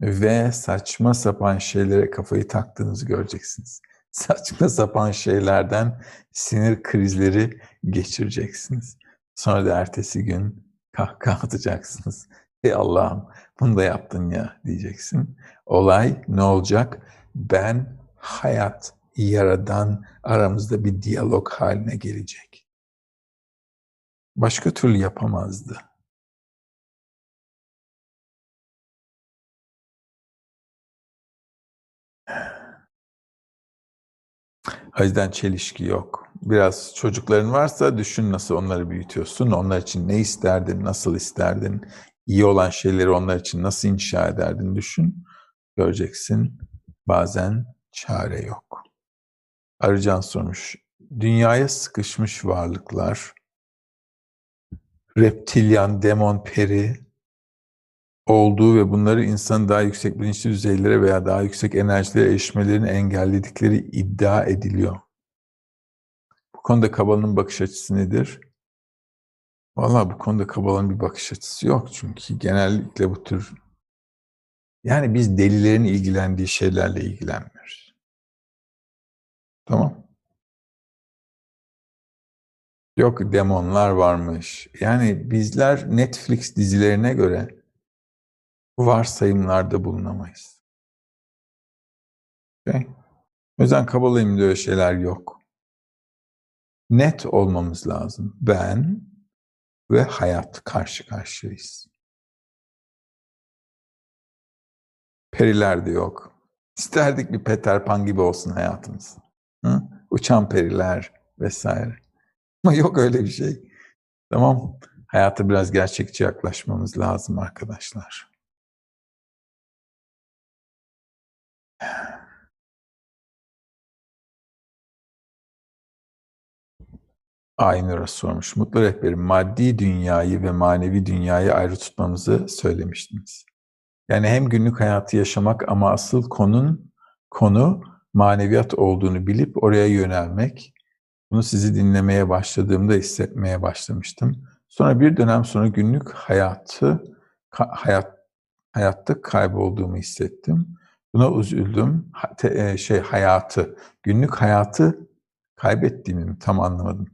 Ve saçma sapan şeylere kafayı taktığınızı göreceksiniz. Saçma sapan şeylerden sinir krizleri geçireceksiniz. Sonra da ertesi gün kahkaha atacaksınız. Ey Allah'ım bunu da yaptın ya diyeceksin. Olay ne olacak? Ben hayat Yaradan aramızda bir diyalog haline gelecek. Başka türlü yapamazdı. O yüzden çelişki yok. Biraz çocukların varsa düşün nasıl onları büyütüyorsun. Onlar için ne isterdin, nasıl isterdin, iyi olan şeyleri onlar için nasıl inşa ederdin düşün. Göreceksin bazen çare yok. Arıcan sormuş. Dünyaya sıkışmış varlıklar, reptilyan, demon, peri olduğu ve bunları insanın daha yüksek bilinçli düzeylere veya daha yüksek enerjilere erişmelerini engelledikleri iddia ediliyor. Bu konuda Kabala'nın bakış açısı nedir? Valla bu konuda Kabala'nın bir bakış açısı yok. Çünkü genellikle bu tür yani biz delilerin ilgilendiği şeylerle ilgilenmiyoruz. Tamam. Yok demonlar varmış. Yani bizler Netflix dizilerine göre varsayımlarda bulunamayız. Okay? O yüzden kabalayım öyle şeyler yok. Net olmamız lazım. Ben ve hayat karşı karşıyayız. Periler de yok. İsterdik bir Peter Pan gibi olsun hayatımız. Hı? Uçan periler vesaire. Ama yok öyle bir şey. Tamam. Hayata biraz gerçekçi yaklaşmamız lazım arkadaşlar. Aynur'a sormuş. Mutlu rehberim, maddi dünyayı ve manevi dünyayı ayrı tutmamızı söylemiştiniz. Yani hem günlük hayatı yaşamak ama asıl konun konu maneviyat olduğunu bilip oraya yönelmek. Bunu sizi dinlemeye başladığımda hissetmeye başlamıştım. Sonra bir dönem sonra günlük hayatı hayat hayatta kaybolduğumu hissettim. Buna üzüldüm. E, şey hayatı, günlük hayatı kaybettiğimi tam anlamadım.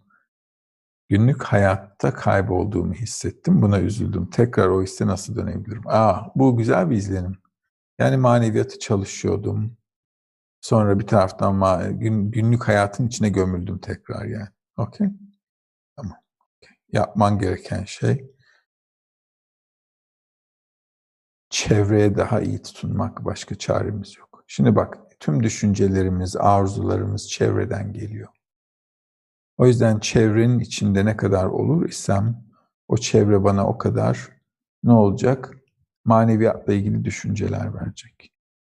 Günlük hayatta kaybolduğumu hissettim. Buna üzüldüm. Tekrar o hisse nasıl dönebilirim? Aa, bu güzel bir izlenim. Yani maneviyatı çalışıyordum. Sonra bir taraftan ma- gün, günlük hayatın içine gömüldüm tekrar yani. Okey? Tamam. Okay. Yapman gereken şey çevreye daha iyi tutunmak. Başka çaremiz yok. Şimdi bak tüm düşüncelerimiz, arzularımız çevreden geliyor. O yüzden çevrenin içinde ne kadar olur isem o çevre bana o kadar ne olacak? Maneviyatla ilgili düşünceler verecek.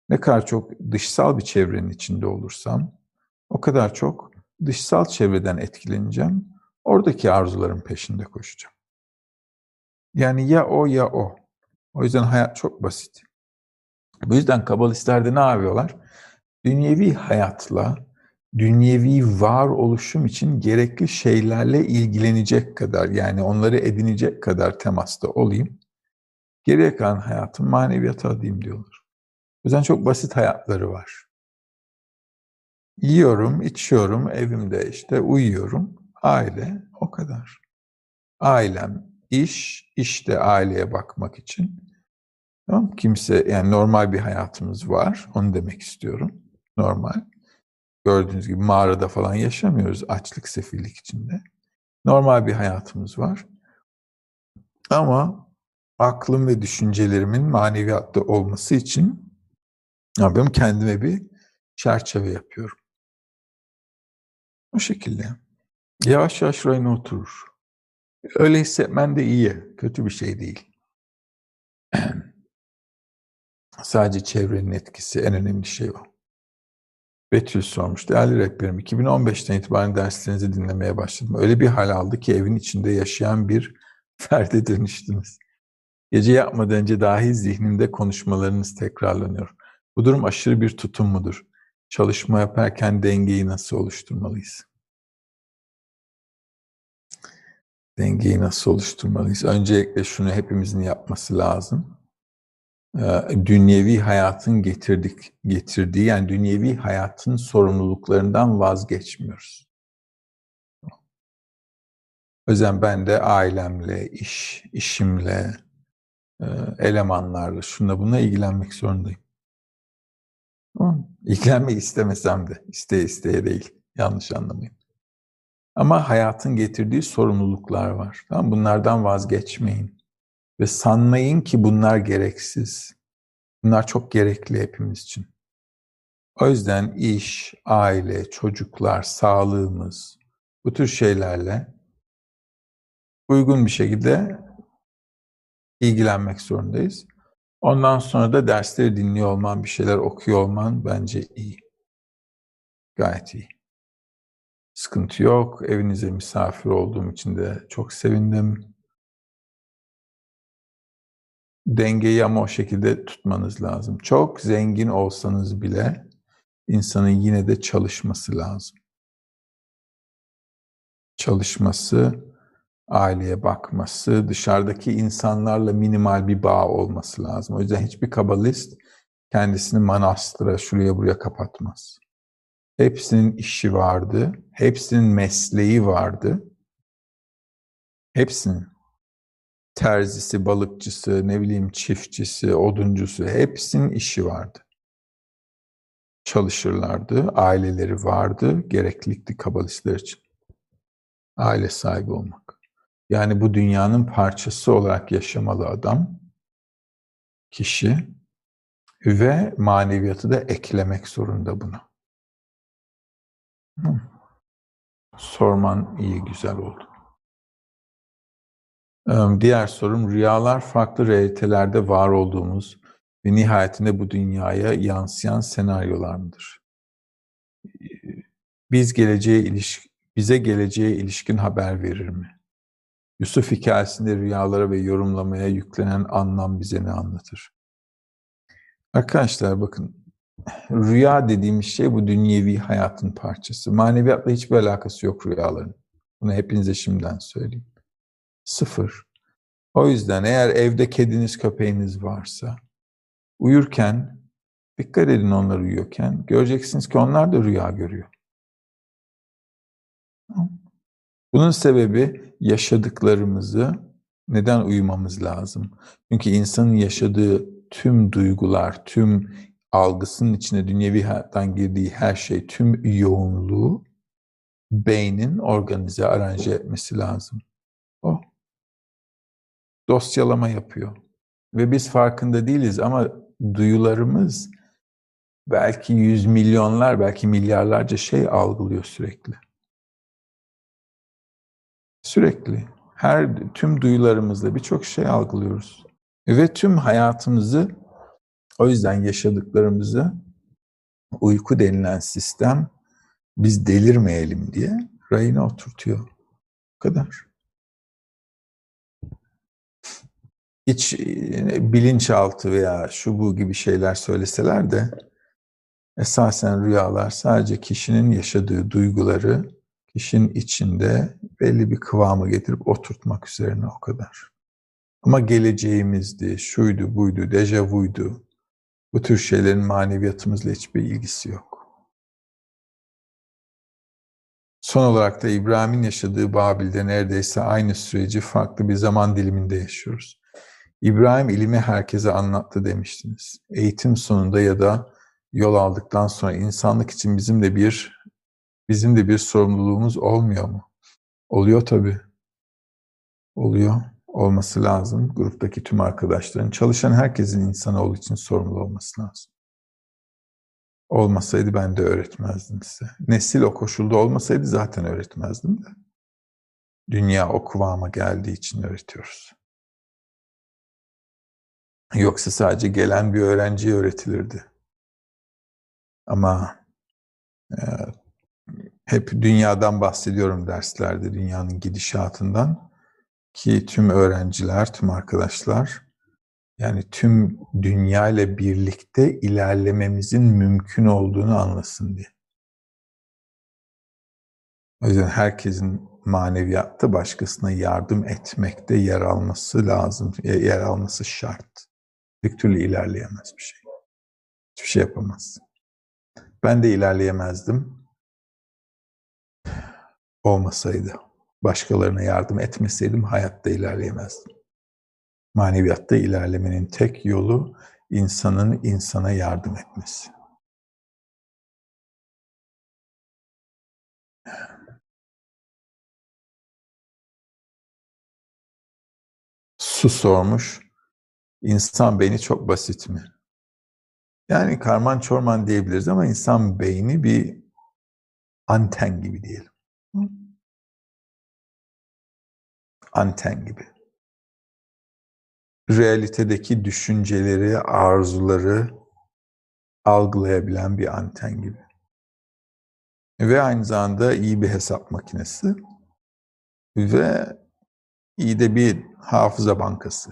Ne kadar çok dışsal bir çevrenin içinde olursam o kadar çok dışsal çevreden etkileneceğim. Oradaki arzuların peşinde koşacağım. Yani ya o ya o. O yüzden hayat çok basit. Bu yüzden kabalistlerde ne yapıyorlar? Dünyevi hayatla, dünyevi varoluşum için gerekli şeylerle ilgilenecek kadar, yani onları edinecek kadar temasta olayım. Geriye kalan hayatım maneviyata adayım diyorlar. O yüzden çok basit hayatları var. Yiyorum, içiyorum, evimde işte uyuyorum. Aile o kadar. Ailem, iş, işte aileye bakmak için. Tamam Kimse yani normal bir hayatımız var. Onu demek istiyorum. Normal. Gördüğünüz gibi mağarada falan yaşamıyoruz açlık, sefillik içinde. Normal bir hayatımız var. Ama aklım ve düşüncelerimin maneviyatta olması için ben kendime bir çerçeve yapıyorum. O şekilde. Yavaş yavaş rayına oturur. Öyle hissetmen de iyi. Kötü bir şey değil. Sadece çevrenin etkisi en önemli şey o. Betül sormuş. Değerli rehberim, 2015'ten itibaren derslerinizi dinlemeye başladım. Öyle bir hal aldı ki evin içinde yaşayan bir ferde dönüştünüz. Gece yapmadan önce dahi zihnimde konuşmalarınız tekrarlanıyor. Bu durum aşırı bir tutum mudur? Çalışma yaparken dengeyi nasıl oluşturmalıyız? Dengeyi nasıl oluşturmalıyız? Öncelikle şunu hepimizin yapması lazım. Dünyevi hayatın getirdik, getirdiği, yani dünyevi hayatın sorumluluklarından vazgeçmiyoruz. O ben de ailemle, iş, işimle, elemanlarla, şunla buna ilgilenmek zorundayım. İlgilenmek istemesem de, isteye isteye değil. Yanlış anlamayın. Ama hayatın getirdiği sorumluluklar var. Tamam Bunlardan vazgeçmeyin. Ve sanmayın ki bunlar gereksiz. Bunlar çok gerekli hepimiz için. O yüzden iş, aile, çocuklar, sağlığımız, bu tür şeylerle uygun bir şekilde ilgilenmek zorundayız. Ondan sonra da dersleri dinliyor olman, bir şeyler okuyor olman bence iyi. Gayet iyi. Sıkıntı yok. Evinize misafir olduğum için de çok sevindim. Dengeyi ama o şekilde tutmanız lazım. Çok zengin olsanız bile insanın yine de çalışması lazım. Çalışması, aileye bakması, dışarıdaki insanlarla minimal bir bağ olması lazım. O yüzden hiçbir kabalist kendisini manastıra, şuraya buraya kapatmaz. Hepsinin işi vardı, hepsinin mesleği vardı. Hepsinin terzisi, balıkçısı, ne bileyim çiftçisi, oduncusu hepsinin işi vardı. Çalışırlardı, aileleri vardı, gereklilikti kabalistler için. Aile sahibi olmak. Yani bu dünyanın parçası olarak yaşamalı adam, kişi ve maneviyatı da eklemek zorunda buna. Sorman iyi, güzel oldu. Diğer sorum, rüyalar farklı realitelerde var olduğumuz ve nihayetinde bu dünyaya yansıyan senaryolar mıdır? Biz geleceğe iliş bize geleceğe ilişkin haber verir mi? Yusuf hikayesinde rüyalara ve yorumlamaya yüklenen anlam bize ne anlatır? Arkadaşlar bakın, rüya dediğimiz şey bu dünyevi hayatın parçası. Maneviyatla hiçbir alakası yok rüyaların. Bunu hepinize şimdiden söyleyeyim. Sıfır. O yüzden eğer evde kediniz, köpeğiniz varsa uyurken dikkat edin onlar uyuyorken. Göreceksiniz ki onlar da rüya görüyor. Bunun sebebi yaşadıklarımızı neden uyumamız lazım? Çünkü insanın yaşadığı tüm duygular, tüm algısının içine dünyevi hayattan girdiği her şey, tüm yoğunluğu beynin organize, aranje etmesi lazım. O dosyalama yapıyor. Ve biz farkında değiliz ama duyularımız belki yüz milyonlar, belki milyarlarca şey algılıyor sürekli. Sürekli. Her tüm duyularımızda birçok şey algılıyoruz. Ve tüm hayatımızı o yüzden yaşadıklarımızı uyku denilen sistem biz delirmeyelim diye rayına oturtuyor. Bu kadar. Hiç e, bilinçaltı veya şu bu gibi şeyler söyleseler de esasen rüyalar sadece kişinin yaşadığı duyguları kişinin içinde belli bir kıvamı getirip oturtmak üzerine o kadar. Ama geleceğimizdi, şuydu, buydu, dejavuydu. Bu tür şeylerin maneviyatımızla hiçbir ilgisi yok. Son olarak da İbrahim'in yaşadığı Babil'de neredeyse aynı süreci farklı bir zaman diliminde yaşıyoruz. İbrahim ilimi herkese anlattı demiştiniz. Eğitim sonunda ya da yol aldıktan sonra insanlık için bizim de bir bizim de bir sorumluluğumuz olmuyor mu? Oluyor tabii. Oluyor. Olması lazım. Gruptaki tüm arkadaşların, çalışan herkesin insanoğlu için sorumlu olması lazım. Olmasaydı ben de öğretmezdim size. Nesil o koşulda olmasaydı zaten öğretmezdim de. Dünya o kıvama geldiği için öğretiyoruz. Yoksa sadece gelen bir öğrenciye öğretilirdi. Ama e, hep dünyadan bahsediyorum derslerde, dünyanın gidişatından ki tüm öğrenciler, tüm arkadaşlar yani tüm dünya ile birlikte ilerlememizin mümkün olduğunu anlasın diye. O yüzden herkesin maneviyatta başkasına yardım etmekte yer alması lazım, yer alması şart. Bir türlü ilerleyemez bir şey. Hiçbir şey yapamaz. Ben de ilerleyemezdim. Olmasaydı, başkalarına yardım etmeseydim hayatta ilerleyemezdim. Maneviyatta ilerlemenin tek yolu insanın insana yardım etmesi. Su sormuş. İnsan beyni çok basit mi? Yani karman çorman diyebiliriz ama insan beyni bir anten gibi diyelim. Anten gibi. Realitedeki düşünceleri, arzuları algılayabilen bir anten gibi. Ve aynı zamanda iyi bir hesap makinesi ve iyi de bir hafıza bankası.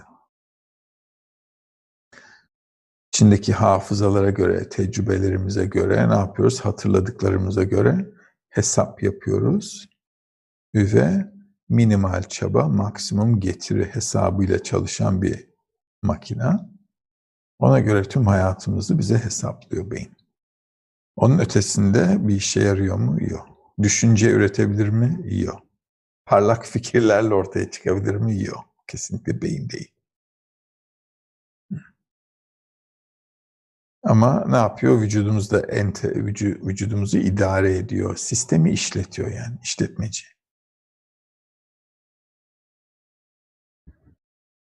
İçindeki hafızalara göre, tecrübelerimize göre ne yapıyoruz? Hatırladıklarımıza göre hesap yapıyoruz ve minimal çaba, maksimum getiri hesabıyla çalışan bir makina. Ona göre tüm hayatımızı bize hesaplıyor beyin. Onun ötesinde bir işe yarıyor mu? Yok. Düşünce üretebilir mi? Yok. Parlak fikirlerle ortaya çıkabilir mi? Yok. Kesinlikle beyin değil. Ama ne yapıyor? Vücudumuzda ente, vücudumuzu idare ediyor. Sistemi işletiyor yani, işletmeci.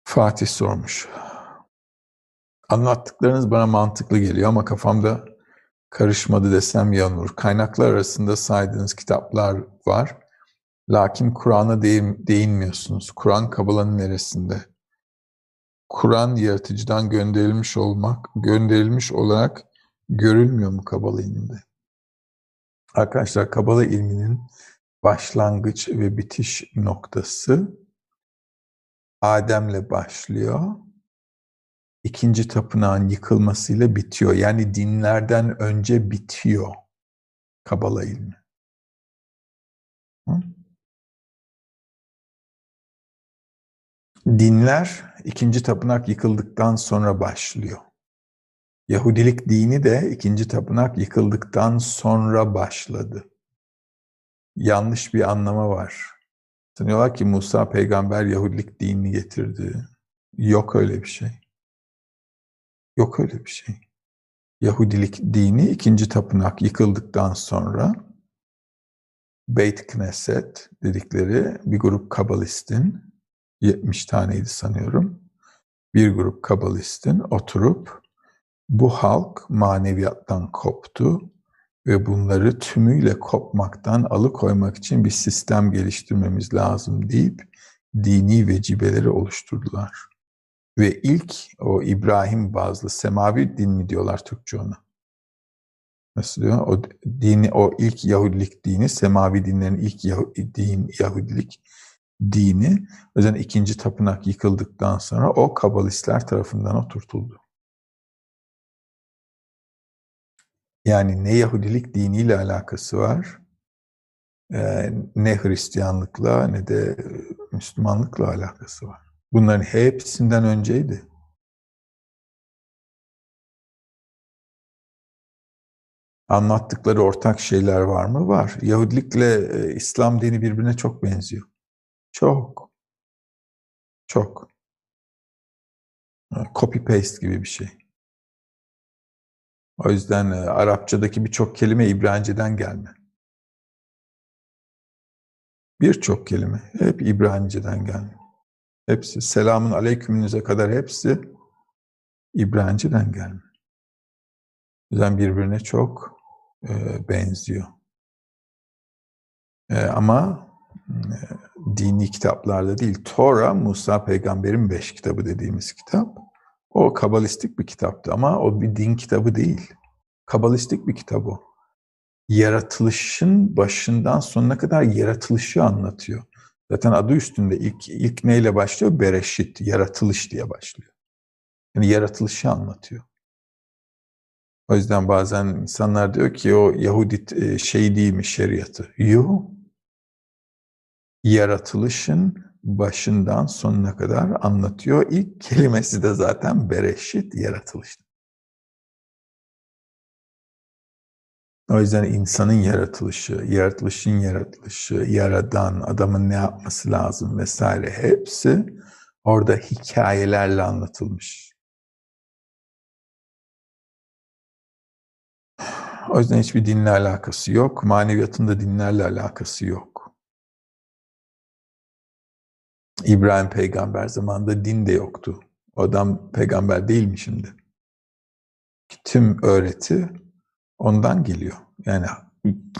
Fatih sormuş. Anlattıklarınız bana mantıklı geliyor ama kafamda karışmadı desem yanılır. Kaynaklar arasında saydığınız kitaplar var. Lakin Kur'an'a değinmiyorsunuz. Kur'an Kabala'nın neresinde? Kur'an yaratıcıdan gönderilmiş olmak, gönderilmiş olarak görülmüyor mu Kabala ilminde? Arkadaşlar Kabala ilminin başlangıç ve bitiş noktası Adem'le başlıyor. İkinci tapınağın yıkılmasıyla bitiyor. Yani dinlerden önce bitiyor Kabala ilmi. Hı? Dinler ikinci tapınak yıkıldıktan sonra başlıyor. Yahudilik dini de ikinci tapınak yıkıldıktan sonra başladı. Yanlış bir anlama var. Sanıyorlar ki Musa peygamber Yahudilik dinini getirdi. Yok öyle bir şey. Yok öyle bir şey. Yahudilik dini ikinci tapınak yıkıldıktan sonra Beit Knesset dedikleri bir grup kabalistin 70 taneydi sanıyorum. Bir grup kabalistin oturup bu halk maneviyattan koptu ve bunları tümüyle kopmaktan alıkoymak için bir sistem geliştirmemiz lazım deyip dini vecibeleri oluşturdular. Ve ilk o İbrahim bazlı semavi din mi diyorlar Türkçe ona? Nasıl diyor? O dini, o ilk Yahudilik dini, semavi dinlerin ilk Yahudi, din, Yahudilik dini, özellikle ikinci tapınak yıkıldıktan sonra o kabalistler tarafından oturtuldu. Yani ne Yahudilik diniyle alakası var, ne Hristiyanlıkla ne de Müslümanlıkla alakası var. Bunların hepsinden önceydi. Anlattıkları ortak şeyler var mı? Var. Yahudilikle e, İslam dini birbirine çok benziyor. Çok. Çok. Copy paste gibi bir şey. O yüzden e, Arapçadaki birçok kelime İbranice'den gelme. Birçok kelime hep İbranice'den gelme. Hepsi selamun aleykümünüze kadar hepsi İbranice'den gelme. O yüzden birbirine çok e, benziyor. E, ama dini kitaplarda değil, Tora, Musa peygamberin beş kitabı dediğimiz kitap. O kabalistik bir kitaptı ama o bir din kitabı değil. Kabalistik bir kitap o. Yaratılışın başından sonuna kadar yaratılışı anlatıyor. Zaten adı üstünde ilk, ilk neyle başlıyor? Bereşit, yaratılış diye başlıyor. Yani yaratılışı anlatıyor. O yüzden bazen insanlar diyor ki o Yahudi e, şey değil mi şeriatı? Yok. Yaratılışın başından sonuna kadar anlatıyor. İlk kelimesi de zaten bereşit, yaratılış. O yüzden insanın yaratılışı, yaratılışın yaratılışı, yaradan, adamın ne yapması lazım vesaire hepsi orada hikayelerle anlatılmış. O yüzden hiçbir dinle alakası yok. Maneviyatın da dinlerle alakası yok. İbrahim peygamber zamanında din de yoktu. O adam peygamber değil mi şimdi? Tüm öğreti ondan geliyor. Yani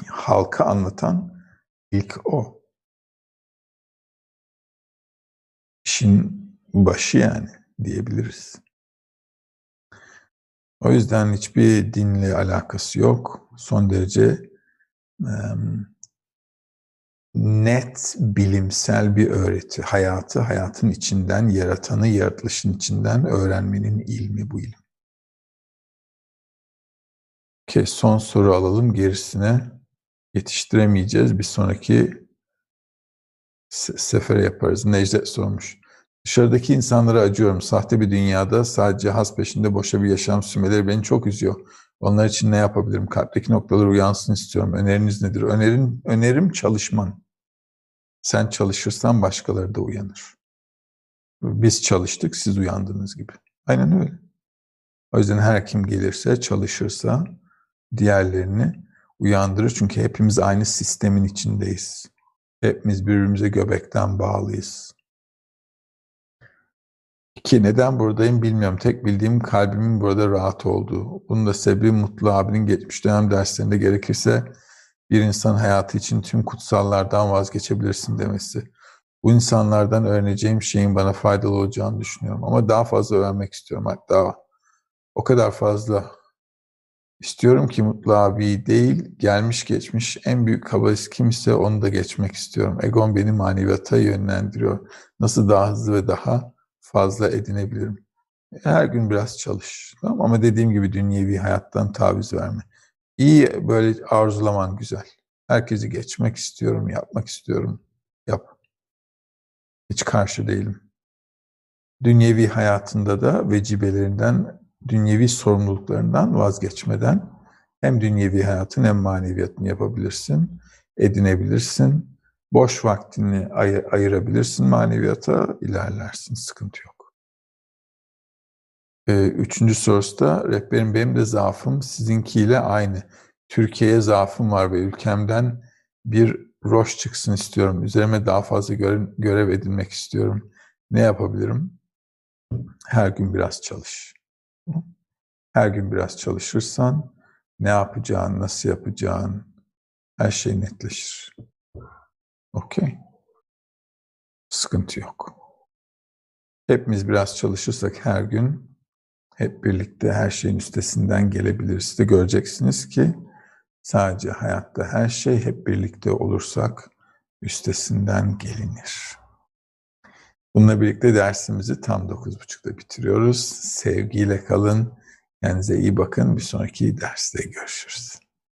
halka anlatan ilk o. İşin başı yani diyebiliriz. O yüzden hiçbir dinle alakası yok. Son derece net bilimsel bir öğreti. Hayatı hayatın içinden, yaratanı yaratılışın içinden öğrenmenin ilmi bu ilim. Okay, son soru alalım. Gerisine yetiştiremeyeceğiz. Bir sonraki sefere yaparız. Necdet sormuş. Dışarıdaki insanlara acıyorum. Sahte bir dünyada sadece has peşinde boşa bir yaşam sürmeleri beni çok üzüyor. Onlar için ne yapabilirim? Kalpteki noktalar uyansın istiyorum. Öneriniz nedir? Önerim, önerim çalışman. Sen çalışırsan başkaları da uyanır. Biz çalıştık, siz uyandınız gibi. Aynen öyle. O yüzden her kim gelirse, çalışırsa diğerlerini uyandırır. Çünkü hepimiz aynı sistemin içindeyiz. Hepimiz birbirimize göbekten bağlıyız. Ki neden buradayım bilmiyorum. Tek bildiğim kalbimin burada rahat olduğu. Bunun da sebebi Mutlu abinin geçmiş dönem derslerinde gerekirse bir insan hayatı için tüm kutsallardan vazgeçebilirsin demesi. Bu insanlardan öğreneceğim şeyin bana faydalı olacağını düşünüyorum. Ama daha fazla öğrenmek istiyorum. Hatta o kadar fazla istiyorum ki Mutlu abi değil, gelmiş geçmiş en büyük kabalist kimse onu da geçmek istiyorum. Egon beni maneviyata yönlendiriyor. Nasıl daha hızlı ve daha fazla edinebilirim. Her gün biraz çalış. Tamam Ama dediğim gibi dünyevi hayattan taviz verme. İyi böyle arzulaman güzel. Herkesi geçmek istiyorum, yapmak istiyorum. Yap. Hiç karşı değilim. Dünyevi hayatında da vecibelerinden, dünyevi sorumluluklarından vazgeçmeden hem dünyevi hayatın hem maneviyatını yapabilirsin, edinebilirsin boş vaktini ay- ayırabilirsin maneviyata, ilerlersin, sıkıntı yok. Ee, üçüncü sorusu rehberim benim de zaafım sizinkiyle aynı. Türkiye'ye zaafım var ve ülkemden bir roş çıksın istiyorum. Üzerime daha fazla görev, görev edinmek istiyorum. Ne yapabilirim? Her gün biraz çalış. Her gün biraz çalışırsan ne yapacağın, nasıl yapacağın her şey netleşir. Okey. Sıkıntı yok. Hepimiz biraz çalışırsak her gün hep birlikte her şeyin üstesinden gelebiliriz de göreceksiniz ki sadece hayatta her şey hep birlikte olursak üstesinden gelinir. Bununla birlikte dersimizi tam 9.30'da bitiriyoruz. Sevgiyle kalın. Kendinize iyi bakın. Bir sonraki derste görüşürüz.